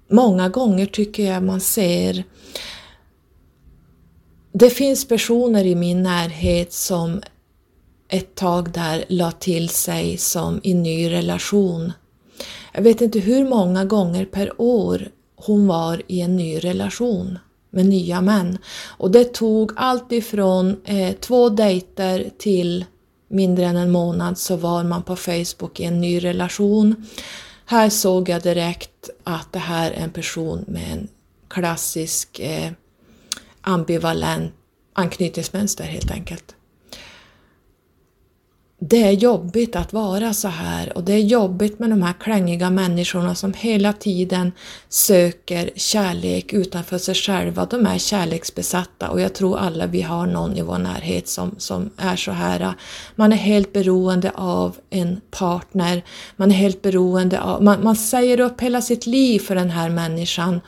Många gånger tycker jag man ser det finns personer i min närhet som ett tag där la till sig som i ny relation. Jag vet inte hur många gånger per år hon var i en ny relation med nya män. Och det tog allt ifrån eh, två dejter till mindre än en månad så var man på Facebook i en ny relation. Här såg jag direkt att det här är en person med en klassisk eh, ambivalent anknytningsmönster helt enkelt det är jobbigt att vara så här och det är jobbigt med de här klängiga människorna som hela tiden söker kärlek utanför sig själva. De är kärleksbesatta och jag tror alla vi har någon i vår närhet som, som är så här. Man är helt beroende av en partner, man är helt beroende av, man, man säger upp hela sitt liv för den här människan.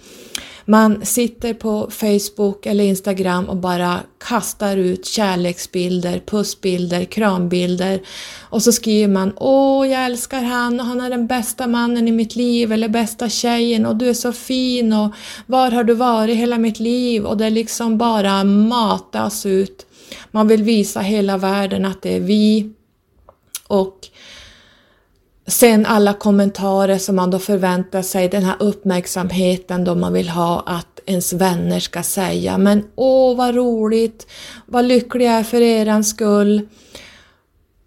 Man sitter på Facebook eller Instagram och bara kastar ut kärleksbilder, pussbilder, krambilder. Och så skriver man Åh, jag älskar han och han är den bästa mannen i mitt liv eller bästa tjejen och du är så fin och var har du varit hela mitt liv? Och det liksom bara matas ut. Man vill visa hela världen att det är vi. Och Sen alla kommentarer som man då förväntar sig, den här uppmärksamheten då man vill ha att ens vänner ska säga men åh vad roligt, vad lycklig jag är för eran skull.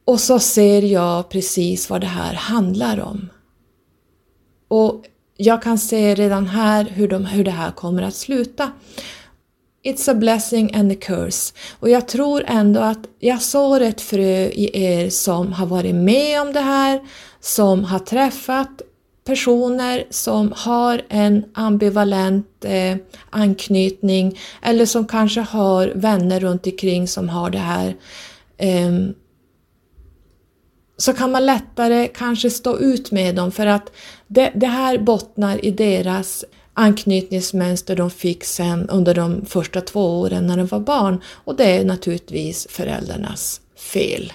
Och så ser jag precis vad det här handlar om. Och jag kan se redan här hur, de, hur det här kommer att sluta. It's a blessing and a curse. Och jag tror ändå att jag sår ett frö i er som har varit med om det här, som har träffat personer som har en ambivalent eh, anknytning eller som kanske har vänner runt omkring som har det här. Eh, så kan man lättare kanske stå ut med dem för att det, det här bottnar i deras anknytningsmönster de fick sen under de första två åren när de var barn och det är naturligtvis föräldrarnas fel.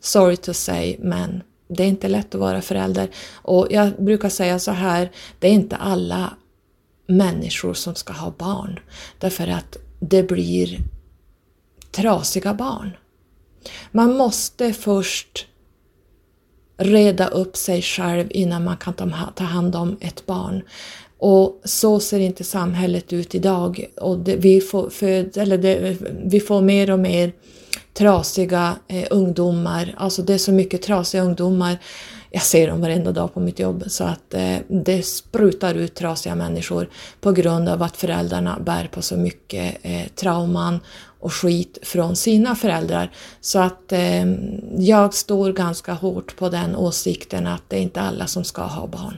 Sorry to say, men det är inte lätt att vara förälder. Och jag brukar säga så här, det är inte alla människor som ska ha barn. Därför att det blir trasiga barn. Man måste först reda upp sig själv innan man kan ta hand om ett barn. Och så ser inte samhället ut idag. Och det, vi, får föd, eller det, vi får mer och mer trasiga eh, ungdomar. Alltså det är så mycket trasiga ungdomar. Jag ser dem varenda dag på mitt jobb så att eh, det sprutar ut trasiga människor på grund av att föräldrarna bär på så mycket eh, trauman och skit från sina föräldrar. Så att eh, jag står ganska hårt på den åsikten att det är inte alla som ska ha barn.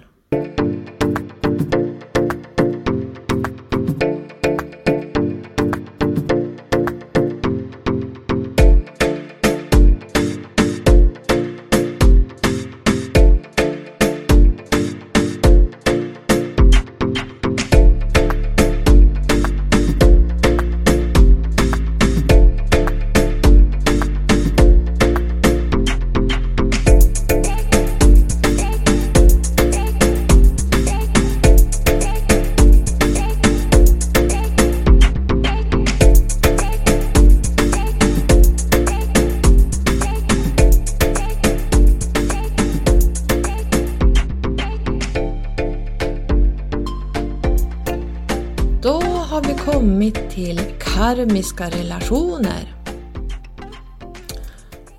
Karmiska relationer.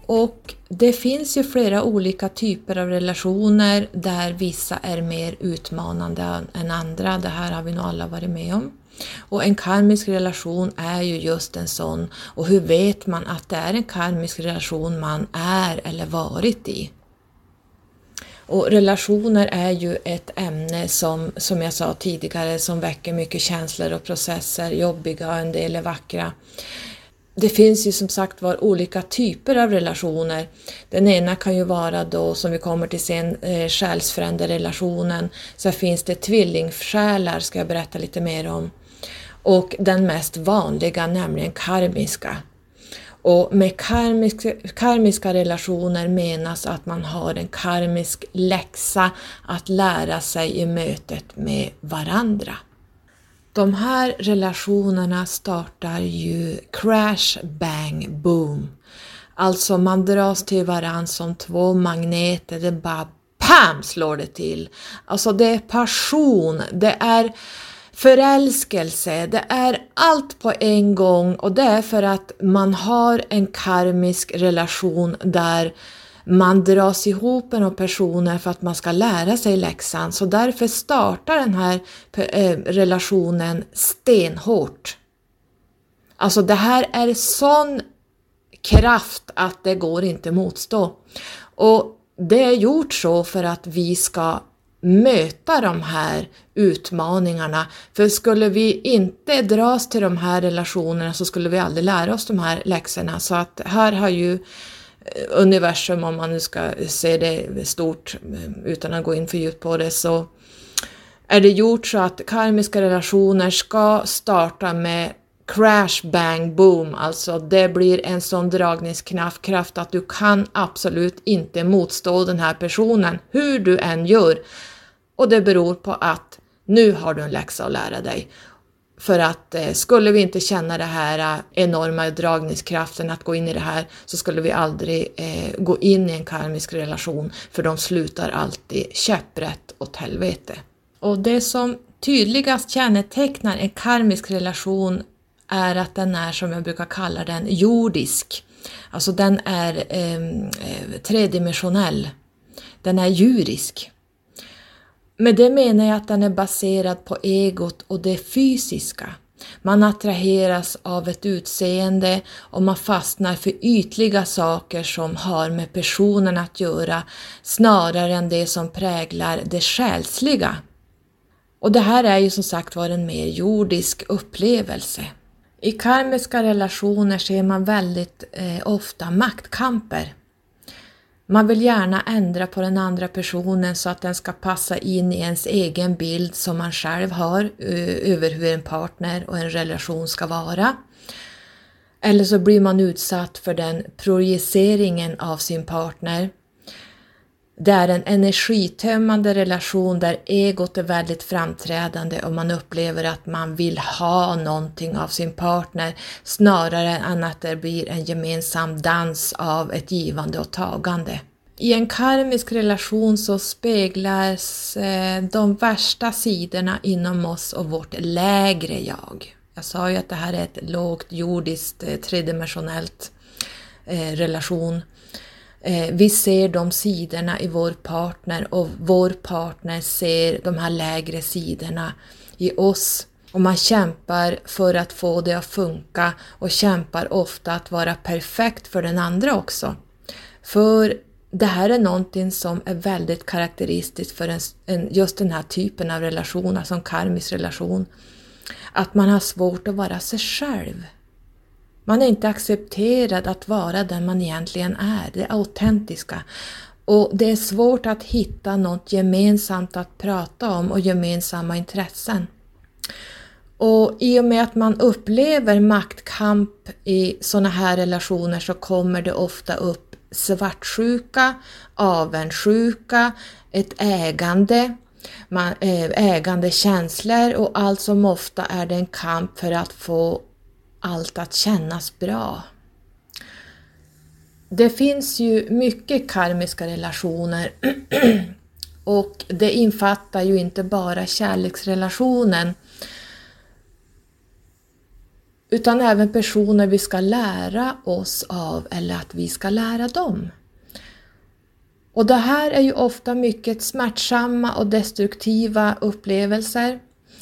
Och det finns ju flera olika typer av relationer där vissa är mer utmanande än andra. Det här har vi nog alla varit med om. Och en karmisk relation är ju just en sån. Och hur vet man att det är en karmisk relation man är eller varit i? Och relationer är ju ett ämne som, som jag sa tidigare, som väcker mycket känslor och processer, jobbiga och en del är vackra. Det finns ju som sagt var olika typer av relationer. Den ena kan ju vara då, som vi kommer till sen, eh, själsfrände-relationen. Finns det tvillingsjälar, ska jag berätta lite mer om. Och den mest vanliga, nämligen karmiska. Och med karmiska, karmiska relationer menas att man har en karmisk läxa att lära sig i mötet med varandra. De här relationerna startar ju crash, bang, boom. Alltså man dras till varandra som två magneter, det bara PAM slår det till. Alltså det är passion, det är Förälskelse, det är allt på en gång och det är för att man har en karmisk relation där man dras ihop med personer för att man ska lära sig läxan. Så därför startar den här eh, relationen stenhårt. Alltså det här är sån kraft att det går inte motstå. Och det är gjort så för att vi ska möta de här utmaningarna. För skulle vi inte dras till de här relationerna så skulle vi aldrig lära oss de här läxorna. Så att här har ju eh, universum, om man nu ska se det stort eh, utan att gå in för djupt på det, så är det gjort så att karmiska relationer ska starta med crash bang boom, alltså det blir en sån dragningskraft att du kan absolut inte motstå den här personen, hur du än gör. Och det beror på att nu har du en läxa att lära dig. För att eh, skulle vi inte känna det här eh, enorma dragningskraften att gå in i det här så skulle vi aldrig eh, gå in i en karmisk relation för de slutar alltid käpprätt åt helvete. Och det som tydligast kännetecknar en karmisk relation är att den är som jag brukar kalla den jordisk. Alltså den är ehm, eh, tredimensionell. Den är djurisk. Med det menar jag att den är baserad på egot och det fysiska. Man attraheras av ett utseende och man fastnar för ytliga saker som har med personen att göra snarare än det som präglar det själsliga. Och det här är ju som sagt var en mer jordisk upplevelse. I karmiska relationer ser man väldigt eh, ofta maktkamper. Man vill gärna ändra på den andra personen så att den ska passa in i ens egen bild som man själv har eh, över hur en partner och en relation ska vara. Eller så blir man utsatt för den projiceringen av sin partner det är en energitömmande relation där egot är väldigt framträdande och man upplever att man vill ha någonting av sin partner snarare än att det blir en gemensam dans av ett givande och tagande. I en karmisk relation så speglas eh, de värsta sidorna inom oss och vårt lägre jag. Jag sa ju att det här är ett lågt jordiskt eh, tredimensionellt eh, relation Eh, Eh, vi ser de sidorna i vår partner och vår partner ser de här lägre sidorna i oss. Och man kämpar för att få det att funka och kämpar ofta att vara perfekt för den andra också. För det här är någonting som är väldigt karaktäristiskt för en, en, just den här typen av relation, alltså en karmisk relation. Att man har svårt att vara sig själv. Man är inte accepterad att vara den man egentligen är, det autentiska. Och det är svårt att hitta något gemensamt att prata om och gemensamma intressen. Och i och med att man upplever maktkamp i sådana här relationer så kommer det ofta upp svartsjuka, avundsjuka, ett ägande, eh, ägande ägandekänslor och allt som ofta är det en kamp för att få allt att kännas bra. Det finns ju mycket karmiska relationer och det infattar ju inte bara kärleksrelationen utan även personer vi ska lära oss av eller att vi ska lära dem. Och det här är ju ofta mycket smärtsamma och destruktiva upplevelser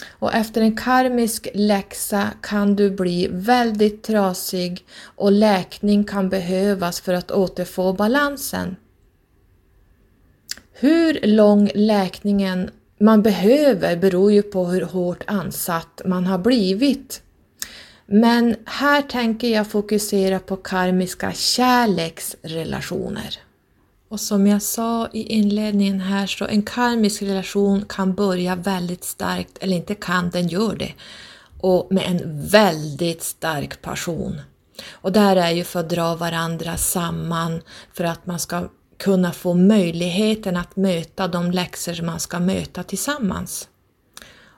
och efter en karmisk läxa kan du bli väldigt trasig och läkning kan behövas för att återfå balansen. Hur lång läkningen man behöver beror ju på hur hårt ansatt man har blivit. Men här tänker jag fokusera på karmiska kärleksrelationer. Och som jag sa i inledningen här så en karmisk relation kan börja väldigt starkt, eller inte kan, den gör det. Och med en väldigt stark passion. Och det här är ju för att dra varandra samman för att man ska kunna få möjligheten att möta de läxor man ska möta tillsammans.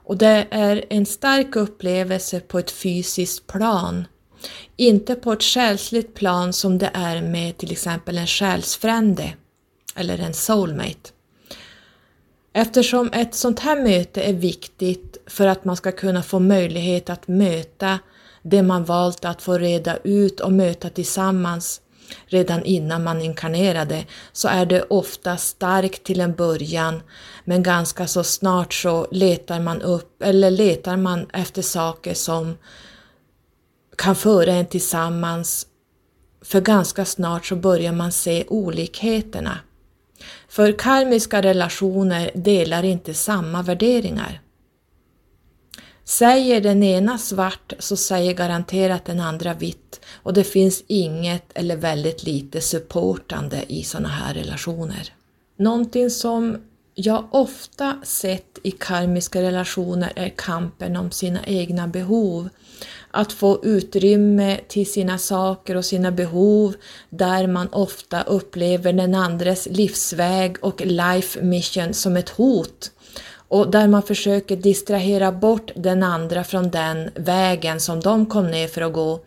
Och det är en stark upplevelse på ett fysiskt plan. Inte på ett själsligt plan som det är med till exempel en själsfrände eller en soulmate. Eftersom ett sånt här möte är viktigt för att man ska kunna få möjlighet att möta det man valt att få reda ut och möta tillsammans redan innan man inkarnerade så är det ofta starkt till en början men ganska så snart så letar man upp eller letar man efter saker som kan föra en tillsammans För ganska snart så börjar man se olikheterna. För karmiska relationer delar inte samma värderingar. Säger den ena svart så säger garanterat den andra vitt och det finns inget eller väldigt lite supportande i sådana här relationer. Någonting som jag ofta sett i karmiska relationer är kampen om sina egna behov. Att få utrymme till sina saker och sina behov där man ofta upplever den andres livsväg och life mission som ett hot och där man försöker distrahera bort den andra från den vägen som de kom ner för att gå.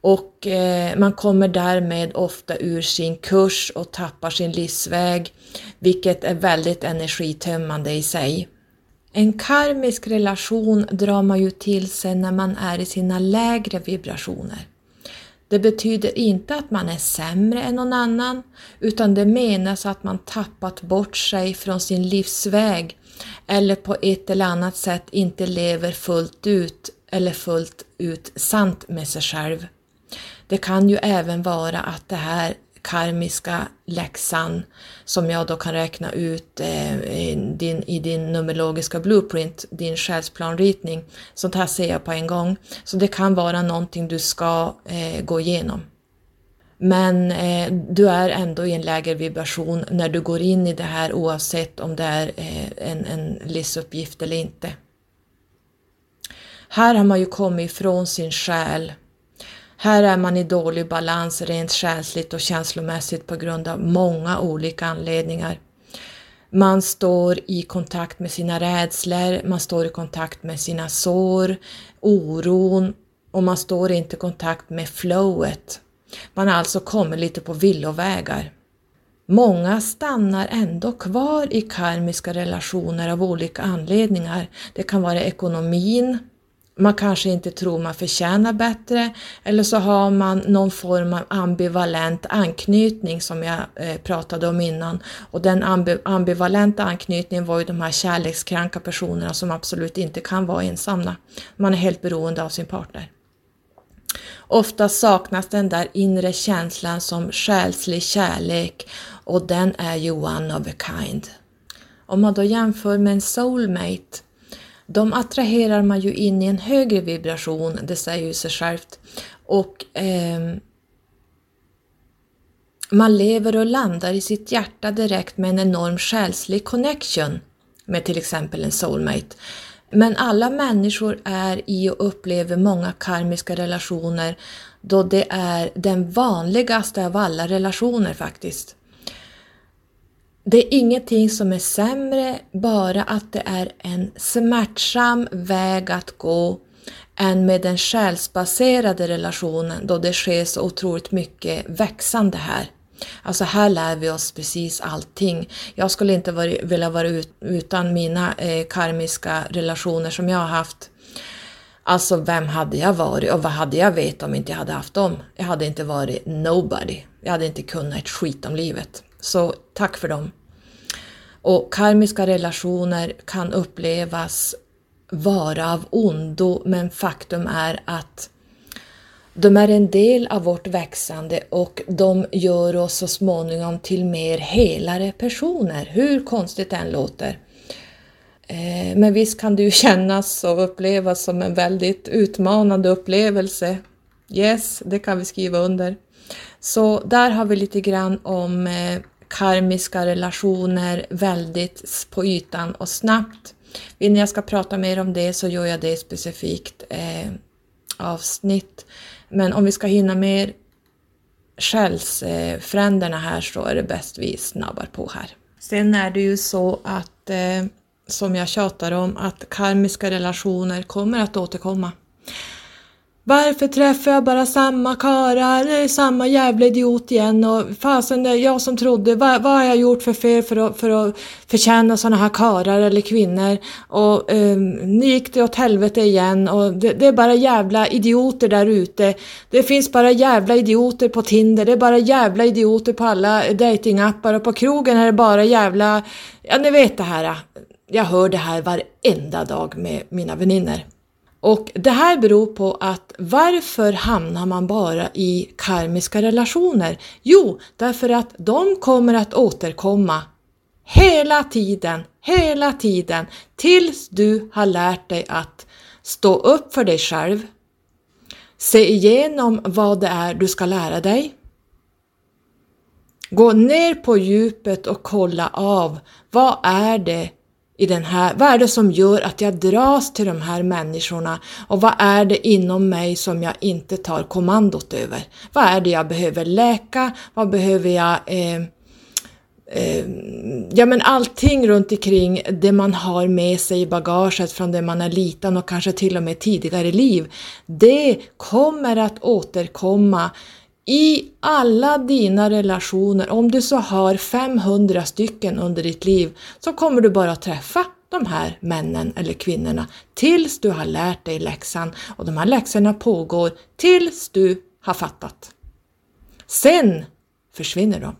Och eh, man kommer därmed ofta ur sin kurs och tappar sin livsväg, vilket är väldigt energitömmande i sig. En karmisk relation drar man ju till sig när man är i sina lägre vibrationer. Det betyder inte att man är sämre än någon annan, utan det menas att man tappat bort sig från sin livsväg eller på ett eller annat sätt inte lever fullt ut eller fullt ut sant med sig själv. Det kan ju även vara att det här karmiska läxan som jag då kan räkna ut eh, i, din, i din numerologiska blueprint, din själsplanritning. Sånt här ser jag på en gång. Så det kan vara någonting du ska eh, gå igenom. Men eh, du är ändå i en lägre vibration när du går in i det här oavsett om det är eh, en, en livsuppgift eller inte. Här har man ju kommit ifrån sin själ. Här är man i dålig balans rent själsligt och känslomässigt på grund av många olika anledningar. Man står i kontakt med sina rädslor, man står i kontakt med sina sår, oron och man står inte i kontakt med flowet, man har alltså kommit lite på villovägar. Många stannar ändå kvar i karmiska relationer av olika anledningar. Det kan vara ekonomin, man kanske inte tror man förtjänar bättre eller så har man någon form av ambivalent anknytning som jag eh, pratade om innan. Och den ambi ambivalenta anknytningen var ju de här kärlekskranka personerna som absolut inte kan vara ensamma. Man är helt beroende av sin partner. Ofta saknas den där inre känslan som själslig kärlek och den är ju one of a kind. Om man då jämför med en soulmate, de attraherar man ju in i en högre vibration, det säger ju sig självt. Och eh, man lever och landar i sitt hjärta direkt med en enorm själslig connection med till exempel en soulmate. Men alla människor är i och upplever många karmiska relationer då det är den vanligaste av alla relationer faktiskt. Det är ingenting som är sämre, bara att det är en smärtsam väg att gå än med den själsbaserade relationen då det sker så otroligt mycket växande här. Alltså här lär vi oss precis allting. Jag skulle inte vilja vara ut, utan mina eh, karmiska relationer som jag har haft. Alltså vem hade jag varit och vad hade jag vetat om inte jag hade haft dem? Jag hade inte varit nobody. Jag hade inte kunnat ett skit om livet. Så tack för dem. Och karmiska relationer kan upplevas vara av ondo men faktum är att de är en del av vårt växande och de gör oss så småningom till mer helare personer, hur konstigt det än låter. Eh, men visst kan det ju kännas och upplevas som en väldigt utmanande upplevelse. Yes, det kan vi skriva under. Så där har vi lite grann om eh, karmiska relationer väldigt på ytan och snabbt. Vill jag ska prata mer om det så gör jag det specifikt eh, avsnitt. Men om vi ska hinna med själsfränderna här så är det bäst vi snabbar på här. Sen är det ju så att, eh, som jag tjatar om, att karmiska relationer kommer att återkomma. Varför träffar jag bara samma karlar, samma jävla idiot igen. Och fasen det är jag som trodde, vad, vad har jag gjort för fel för att, för att förtjäna sådana här karlar eller kvinnor? Och eh, nu gick det åt helvete igen. Och det, det är bara jävla idioter där ute. Det finns bara jävla idioter på Tinder, det är bara jävla idioter på alla datingappar. Och på krogen är det bara jävla, ja ni vet det här. Jag hör det här varenda dag med mina vänner. Och det här beror på att varför hamnar man bara i karmiska relationer? Jo, därför att de kommer att återkomma hela tiden, hela tiden tills du har lärt dig att stå upp för dig själv, se igenom vad det är du ska lära dig, gå ner på djupet och kolla av vad är det i den här, vad är det som gör att jag dras till de här människorna och vad är det inom mig som jag inte tar kommandot över? Vad är det jag behöver läka? Vad behöver jag eh, eh, ja men allting runt omkring det man har med sig i bagaget från det man är liten och kanske till och med tidigare liv, det kommer att återkomma i alla dina relationer, om du så har 500 stycken under ditt liv, så kommer du bara träffa de här männen eller kvinnorna tills du har lärt dig läxan och de här läxorna pågår tills du har fattat. Sen försvinner de.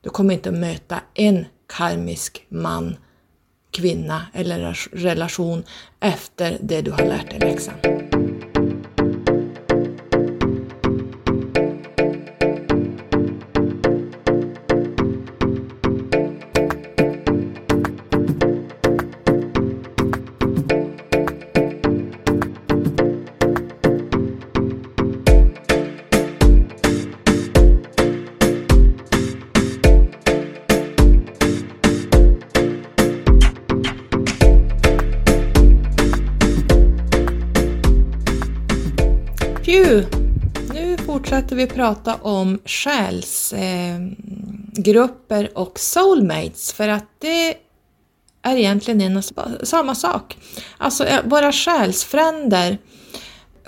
Du kommer inte att möta en karmisk man, kvinna eller relation efter det du har lärt dig läxan. Tänkte vi prata om själsgrupper eh, och soulmates för att det är egentligen en och samma sak. Alltså eh, våra själsfränder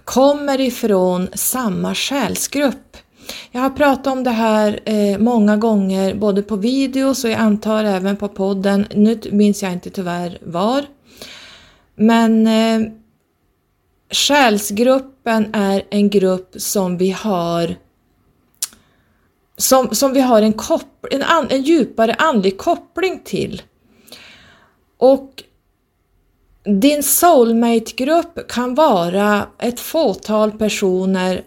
kommer ifrån samma själsgrupp. Jag har pratat om det här eh, många gånger, både på videos och jag antar även på podden. Nu minns jag inte tyvärr var. Men eh, gruppen är en grupp som vi har som, som vi har en, kopp, en, an, en djupare andlig koppling till. Och din soulmate-grupp kan vara ett fåtal personer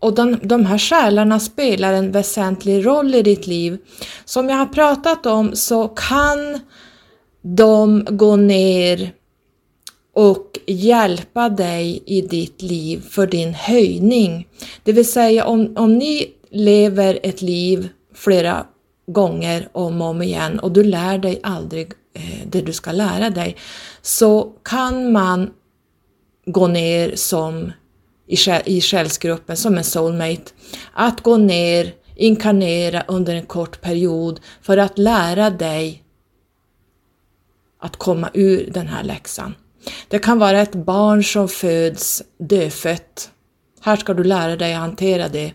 och de, de här själarna spelar en väsentlig roll i ditt liv. Som jag har pratat om så kan de gå ner och hjälpa dig i ditt liv för din höjning. Det vill säga om, om ni lever ett liv flera gånger om och om igen och du lär dig aldrig eh, det du ska lära dig så kan man gå ner som i, i själsgruppen som en soulmate. Att gå ner, inkarnera under en kort period för att lära dig att komma ur den här läxan. Det kan vara ett barn som föds dödfött. Här ska du lära dig att hantera det.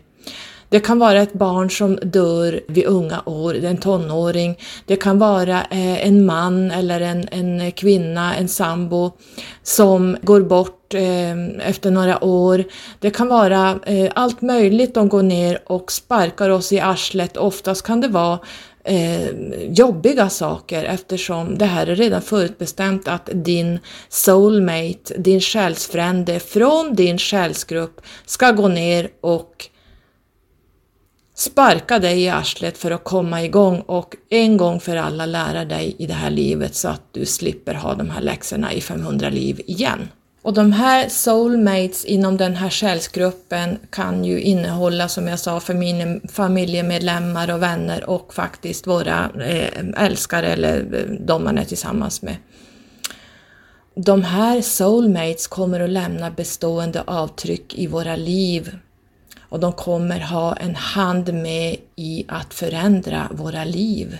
Det kan vara ett barn som dör vid unga år, en tonåring. Det kan vara eh, en man eller en, en kvinna, en sambo som går bort eh, efter några år. Det kan vara eh, allt möjligt de går ner och sparkar oss i arslet. Oftast kan det vara eh, jobbiga saker eftersom det här är redan förutbestämt att din soulmate, din själsfrände från din själsgrupp ska gå ner och sparka dig i arslet för att komma igång och en gång för alla lära dig i det här livet så att du slipper ha de här läxorna i 500 liv igen. Och de här soulmates inom den här själsgruppen kan ju innehålla, som jag sa, familjemedlemmar och vänner och faktiskt våra eh, älskare eller eh, de man är tillsammans med. De här soulmates kommer att lämna bestående avtryck i våra liv och de kommer ha en hand med i att förändra våra liv.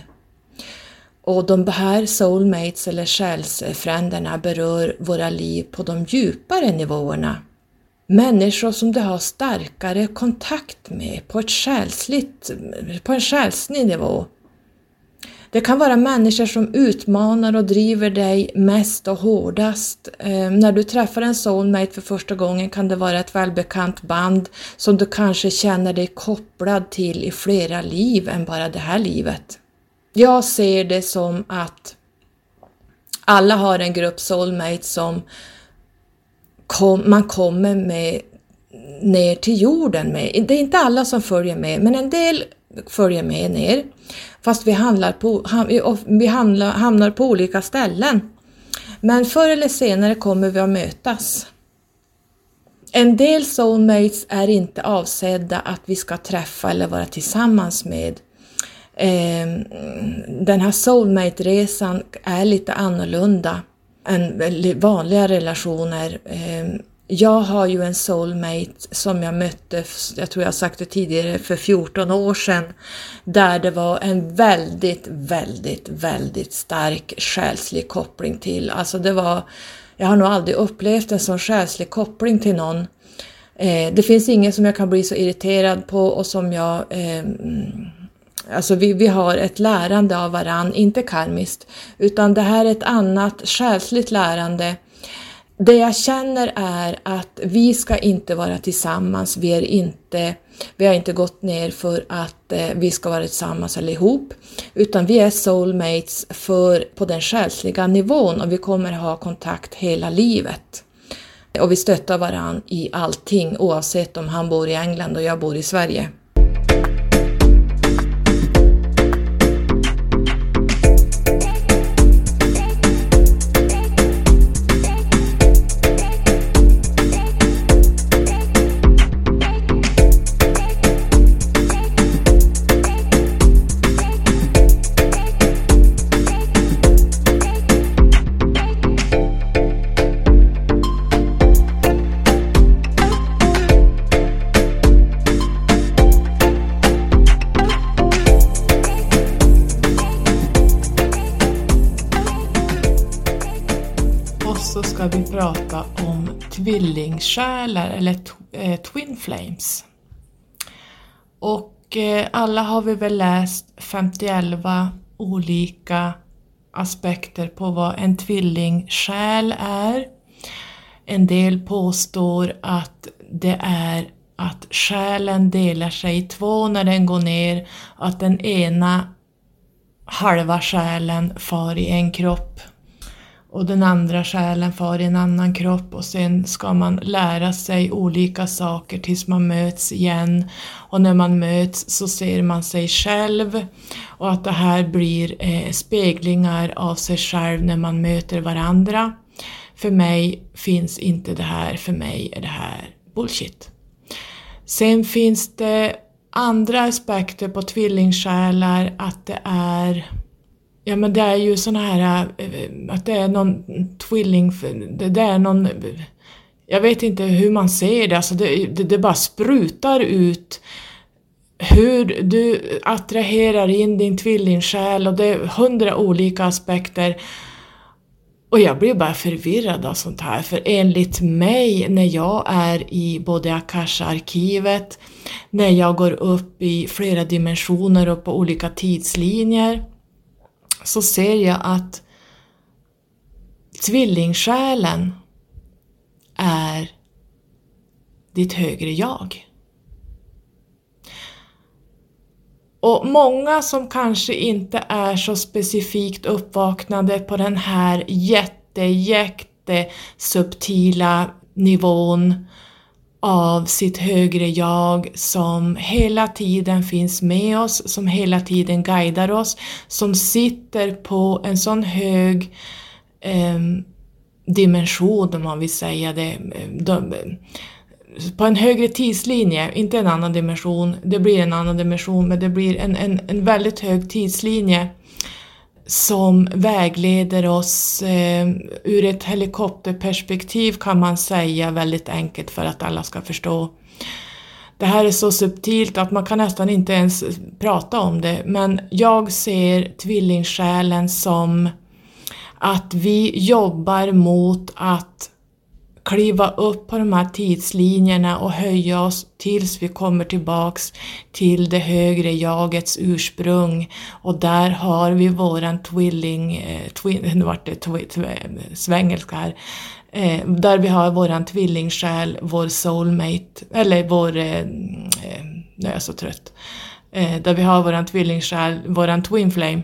Och de här soulmates eller själsfränderna berör våra liv på de djupare nivåerna. Människor som du har starkare kontakt med på, ett själsligt, på en själslig nivå. Det kan vara människor som utmanar och driver dig mest och hårdast. Eh, när du träffar en soulmate för första gången kan det vara ett välbekant band som du kanske känner dig kopplad till i flera liv än bara det här livet. Jag ser det som att alla har en grupp soulmates som kom, man kommer med ner till jorden med. Det är inte alla som följer med, men en del följer med ner. Fast vi, handlar på, vi handlar, hamnar på olika ställen. Men förr eller senare kommer vi att mötas. En del soulmates är inte avsedda att vi ska träffa eller vara tillsammans med. Ehm, den här soulmate-resan är lite annorlunda än vanliga relationer. Ehm, jag har ju en soulmate som jag mötte, jag tror jag sagt det tidigare, för 14 år sedan, där det var en väldigt, väldigt, väldigt stark själslig koppling till. Alltså det var, jag har nog aldrig upplevt en sån själslig koppling till någon. Ehm, det finns ingen som jag kan bli så irriterad på och som jag eh, Alltså vi, vi har ett lärande av varann, inte karmiskt, utan det här är ett annat själsligt lärande det jag känner är att vi ska inte vara tillsammans, vi, är inte, vi har inte gått ner för att eh, vi ska vara tillsammans eller ihop, utan vi är soulmates för, på den själsliga nivån och vi kommer ha kontakt hela livet. Och vi stöttar varandra i allting oavsett om han bor i England och jag bor i Sverige. Prata om tvillingsjälar eller eh, Twin Flames. Och eh, alla har vi väl läst 51 olika aspekter på vad en tvillingsjäl är. En del påstår att det är att själen delar sig i två när den går ner, att den ena halva själen far i en kropp och den andra själen far i en annan kropp och sen ska man lära sig olika saker tills man möts igen och när man möts så ser man sig själv och att det här blir eh, speglingar av sig själv när man möter varandra. För mig finns inte det här, för mig är det här bullshit. Sen finns det andra aspekter på tvillingsjälar, att det är Ja men det är ju såna här, eh, att det är någon tvilling, det är någon, jag vet inte hur man ser det, alltså det, det, det bara sprutar ut hur du attraherar in din tvillingsjäl och det är hundra olika aspekter. Och jag blir bara förvirrad av sånt här, för enligt mig när jag är i både Akasha-arkivet, när jag går upp i flera dimensioner och på olika tidslinjer, så ser jag att tvillingsjälen är ditt högre jag. Och många som kanske inte är så specifikt uppvaknade på den här jätte, jätte subtila nivån av sitt högre jag som hela tiden finns med oss, som hela tiden guidar oss, som sitter på en sån hög eh, dimension om man vill säga det, ehm, de, ehm, på en högre tidslinje, inte en annan dimension, det blir en annan dimension men det blir en, en, en väldigt hög tidslinje som vägleder oss eh, ur ett helikopterperspektiv kan man säga väldigt enkelt för att alla ska förstå. Det här är så subtilt att man kan nästan inte ens prata om det men jag ser tvillingsjälen som att vi jobbar mot att kliva upp på de här tidslinjerna och höja oss tills vi kommer tillbaks till det högre jagets ursprung. Och där har vi våran tvilling, eh, twin, nu vart det twi, svengelska här, eh, där vi har våran tvillingsjäl, vår soulmate, eller vår, eh, mm, eh nu är jag så trött, eh, där vi har våran tvillingsjäl, våran twin flame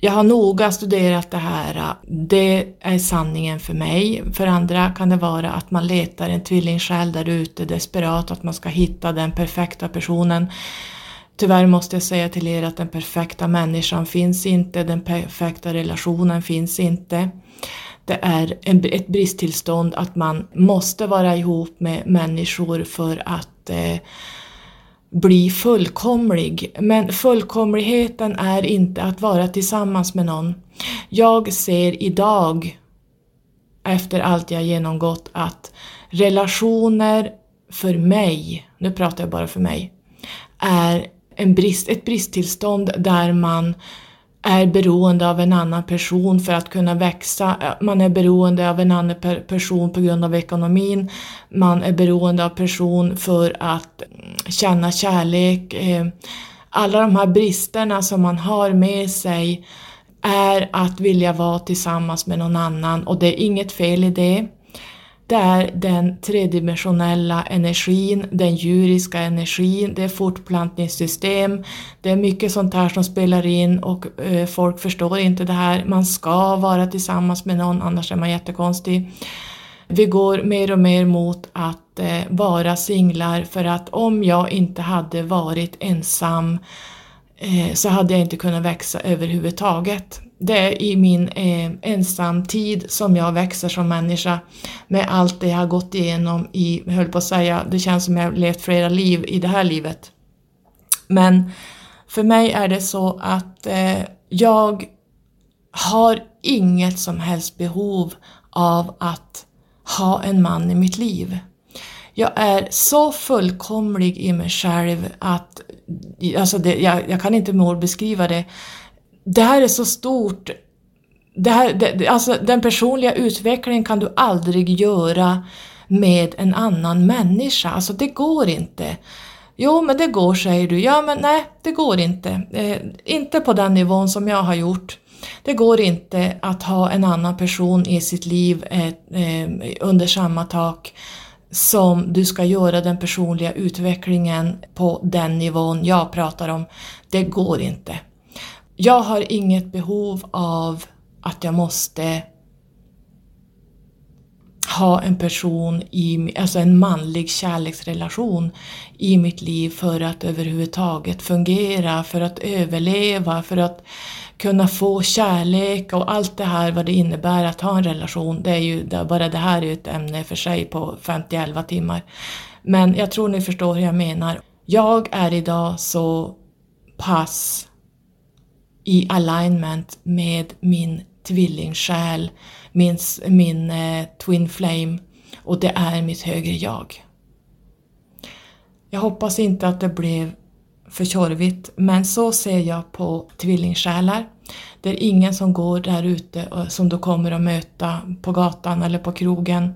jag har noga studerat det här. Det är sanningen för mig. För andra kan det vara att man letar en tvillingsjäl där ute desperat, att man ska hitta den perfekta personen. Tyvärr måste jag säga till er att den perfekta människan finns inte, den perfekta relationen finns inte. Det är en, ett bristtillstånd att man måste vara ihop med människor för att eh, bli fullkomlig. Men fullkomligheten är inte att vara tillsammans med någon. Jag ser idag, efter allt jag genomgått, att relationer för mig, nu pratar jag bara för mig, är en brist, ett bristtillstånd där man är beroende av en annan person för att kunna växa. Man är beroende av en annan person på grund av ekonomin. Man är beroende av person för att mm, känna kärlek. Eh, alla de här bristerna som man har med sig är att vilja vara tillsammans med någon annan och det är inget fel i det. Det är den tredimensionella energin, den djuriska energin, det är fortplantningssystem, det är mycket sånt här som spelar in och eh, folk förstår inte det här. Man ska vara tillsammans med någon, annars är man jättekonstig. Vi går mer och mer mot att eh, vara singlar för att om jag inte hade varit ensam eh, så hade jag inte kunnat växa överhuvudtaget det är i min eh, ensamtid som jag växer som människa med allt det jag har gått igenom i, jag höll på att säga, det känns som jag har levt flera liv i det här livet. Men för mig är det så att eh, jag har inget som helst behov av att ha en man i mitt liv. Jag är så fullkomlig i mig själv att alltså det, jag, jag kan inte med ord beskriva det det här är så stort. Det här, det, alltså den personliga utvecklingen kan du aldrig göra med en annan människa. Alltså det går inte. Jo, men det går säger du. Ja, men nej, det går inte. Eh, inte på den nivån som jag har gjort. Det går inte att ha en annan person i sitt liv eh, eh, under samma tak som du ska göra den personliga utvecklingen på den nivån jag pratar om. Det går inte. Jag har inget behov av att jag måste ha en person, i, alltså en manlig kärleksrelation i mitt liv för att överhuvudtaget fungera, för att överleva, för att kunna få kärlek och allt det här vad det innebär att ha en relation. Det är ju, bara det här är ett ämne för sig på 50-11 timmar. Men jag tror ni förstår hur jag menar. Jag är idag så pass i alignment med min tvillingsjäl, min, min eh, twin flame och det är mitt högre jag. Jag hoppas inte att det blev för tjorvigt, men så ser jag på tvillingsjälar. Det är ingen som går där ute som du kommer att möta på gatan eller på krogen.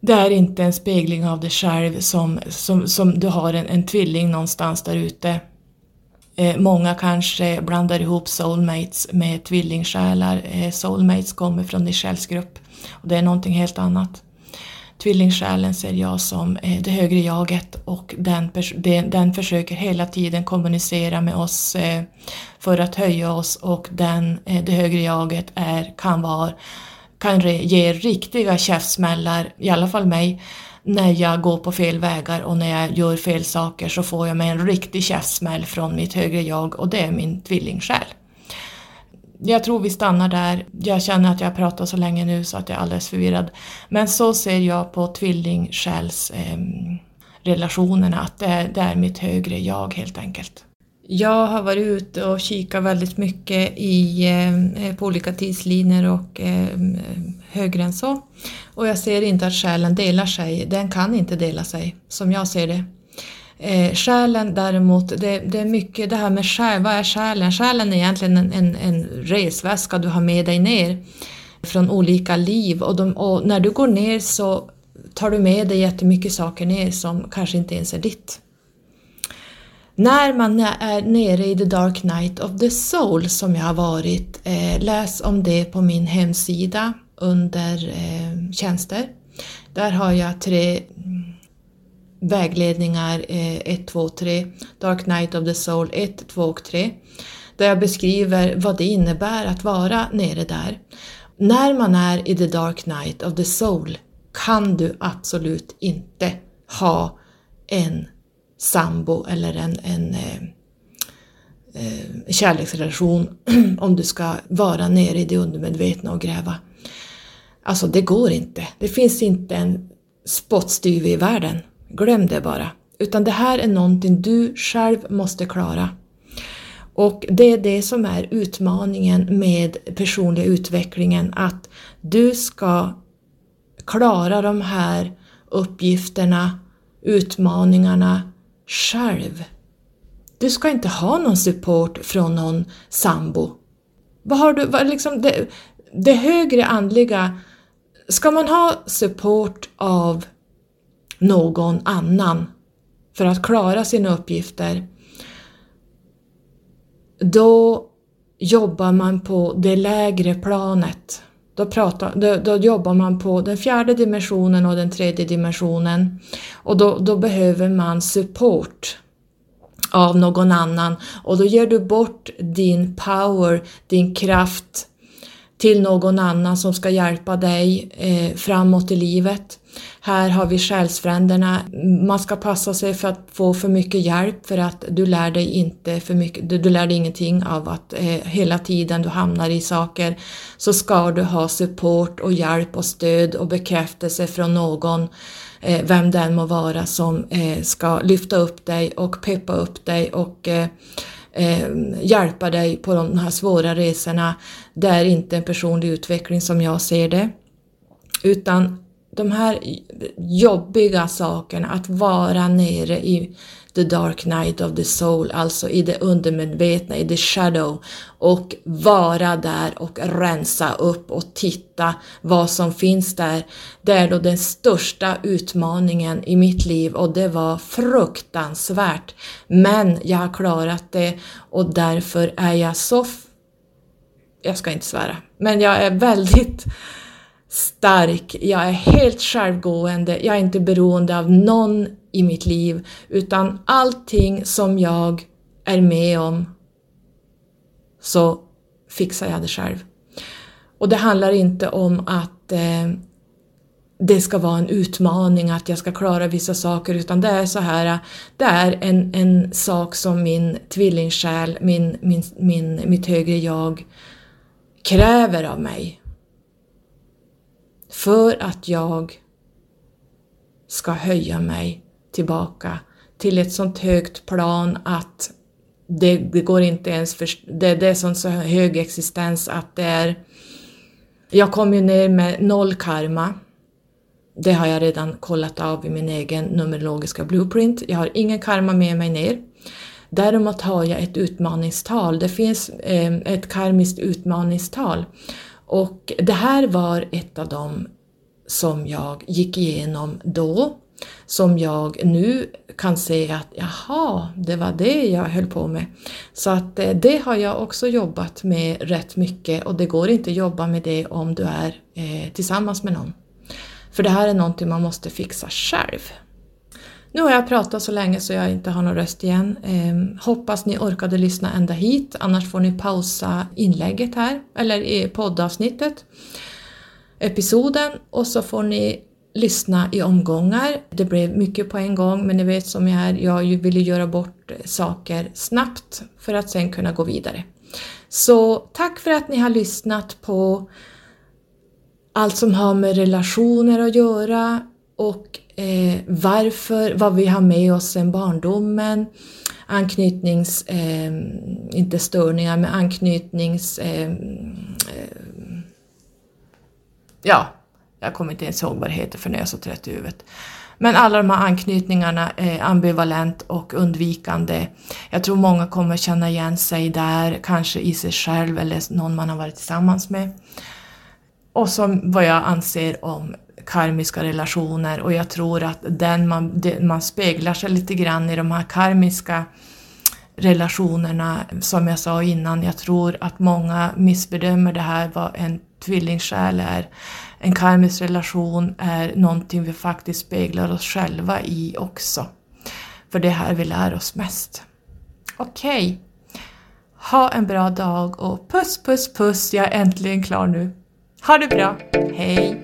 Det är inte en spegling av dig själv som, som, som du har en, en tvilling någonstans där ute. Eh, många kanske blandar ihop soulmates med tvillingsjälar. Eh, soulmates kommer från din själsgrupp och det är någonting helt annat. Tvillingsjälen ser jag som eh, det högre jaget och den, den, den, försöker hela tiden kommunicera med oss eh, för att höja oss och den, eh, det högre jaget är, kan, vara, kan ge riktiga käftsmällar, i alla fall mig, när jag går på fel vägar och när jag gör fel saker så får jag mig en riktig käftsmäll från mitt högre jag och det är min tvillingsjäl. Jag tror vi stannar där. Jag känner att jag pratar så länge nu så att jag är alldeles förvirrad. Men så ser jag på tvillingsjäls eh, relationerna, att det är, det är mitt högre jag helt enkelt. Jag har varit ute och kikat väldigt mycket i, eh, på olika tidslinjer och eh, högre än så. Och jag ser inte att själen delar sig, den kan inte dela sig som jag ser det. Eh, själen däremot, det, det, är mycket det här med själ, vad är själen? Själen är egentligen en, en, en resväska du har med dig ner från olika liv och, de, och när du går ner så tar du med dig jättemycket saker ner som kanske inte ens är ditt. När man är nere i the dark night of the soul som jag har varit, eh, läs om det på min hemsida under eh, tjänster. Där har jag tre vägledningar, 1, 2, 3, Dark Night of the Soul 1, 2 och 3. där jag beskriver vad det innebär att vara nere där. När man är i the dark night of the soul kan du absolut inte ha en sambo eller en, en eh, eh kärleksrelation om du ska vara nere i det undermedvetna och gräva. Alltså det går inte. Det finns inte en spottstyve i världen. Glöm det bara. Utan det här är någonting du själv måste klara. Och det är det som är utmaningen med personliga utvecklingen, att du ska klara de här uppgifterna, utmaningarna själv. Du ska inte ha någon support från någon sambo. Vad har du, vad liksom det, det högre andliga, ska man ha support av någon annan för att klara sina uppgifter, då jobbar man på det lägre planet. Då, pratar, då, då, jobbar man på den fjärde dimensionen och den tredje dimensionen och då, då behöver man support av någon annan och då ger du bort din power, din kraft till någon annan som ska hjälpa dig eh, framåt i livet. Här har vi själsfränderna. Man ska passa sig för att få för mycket hjälp för att du lär dig inte för mycket, du, du lär dig ingenting av att eh, hela tiden du hamnar i saker så ska du ha support och hjälp och stöd och bekräftelse från någon eh, vem den må vara som eh, ska lyfta upp dig och peppa upp dig och eh, eh, hjälpa dig på de här svåra resorna. Det är inte en personlig utveckling som jag ser det. Utan de här jobbiga sakerna, att vara nere i the dark night of the soul, alltså i det undermedvetna, i the shadow och vara där och rensa upp och titta vad som finns där. Det är då den största utmaningen i mitt liv och det var fruktansvärt. Men jag har klarat det och därför är jag så... Jag ska inte svära, men jag är väldigt stark, jag är helt självgående, jag är inte beroende av någon i mitt liv utan allting som jag är med om så fixar jag det själv. Och det handlar inte om att eh, det ska vara en utmaning, att jag ska klara vissa saker, utan det är så här, det är en, en sak som min tvillingsjäl, min, min, min, mitt högre jag kräver av mig. För att jag ska höja mig tillbaka till ett sånt högt plan att det, det går inte ens för, det, det är sån så hög existens att det är jag kom ju ner med noll karma. Det har jag redan kollat av i min egen numerologiska blueprint. Jag har ingen karma med mig ner. Däremot har jag ett utmaningstal. Det finns eh, ett karmiskt utmaningstal och det här var ett av dem som jag gick igenom då, som jag nu kan se att jaha, det var det jag höll på med. Så att eh, det har jag också jobbat med rätt mycket och det går inte att jobba med det om du är eh, tillsammans med någon. För det här är någonting man måste fixa själv. Nu har jag pratat så länge så jag inte har någon röst igen. Eh, hoppas ni orkade lyssna ända hit, annars får ni pausa inlägget här, eller i poddavsnittet, episoden, och så får ni lyssna i omgångar. Det blev mycket på en gång, men ni vet som jag är, jag vill göra bort saker snabbt för att sen kunna gå vidare. Så tack för att ni har lyssnat på allt som har med relationer att göra och eh, varför, vad vi har med oss sen barndomen, anknytnings, eh, inte störningar, men anknytnings... Eh, eh, ja, jag kommer inte ens ihåg vad det heter för när jag är så trött i huvudet. Men alla de här anknytningarna är ambivalent och undvikande. Jag tror många kommer känna igen sig där, kanske i sig själv eller någon man har varit tillsammans med. Och som vad jag anser om karmiska relationer och jag tror att den man, man speglar sig lite grann i de här karmiska relationerna, som jag sa innan, jag tror att många missbedömer det här vad en tvillingsjäl är. En karmisk relation är någonting vi faktiskt speglar oss själva i också. För det är här vi lär oss mest. Okej. Okay. Ha en bra dag och puss puss puss, jag är äntligen klar nu. Ha det bra, hej!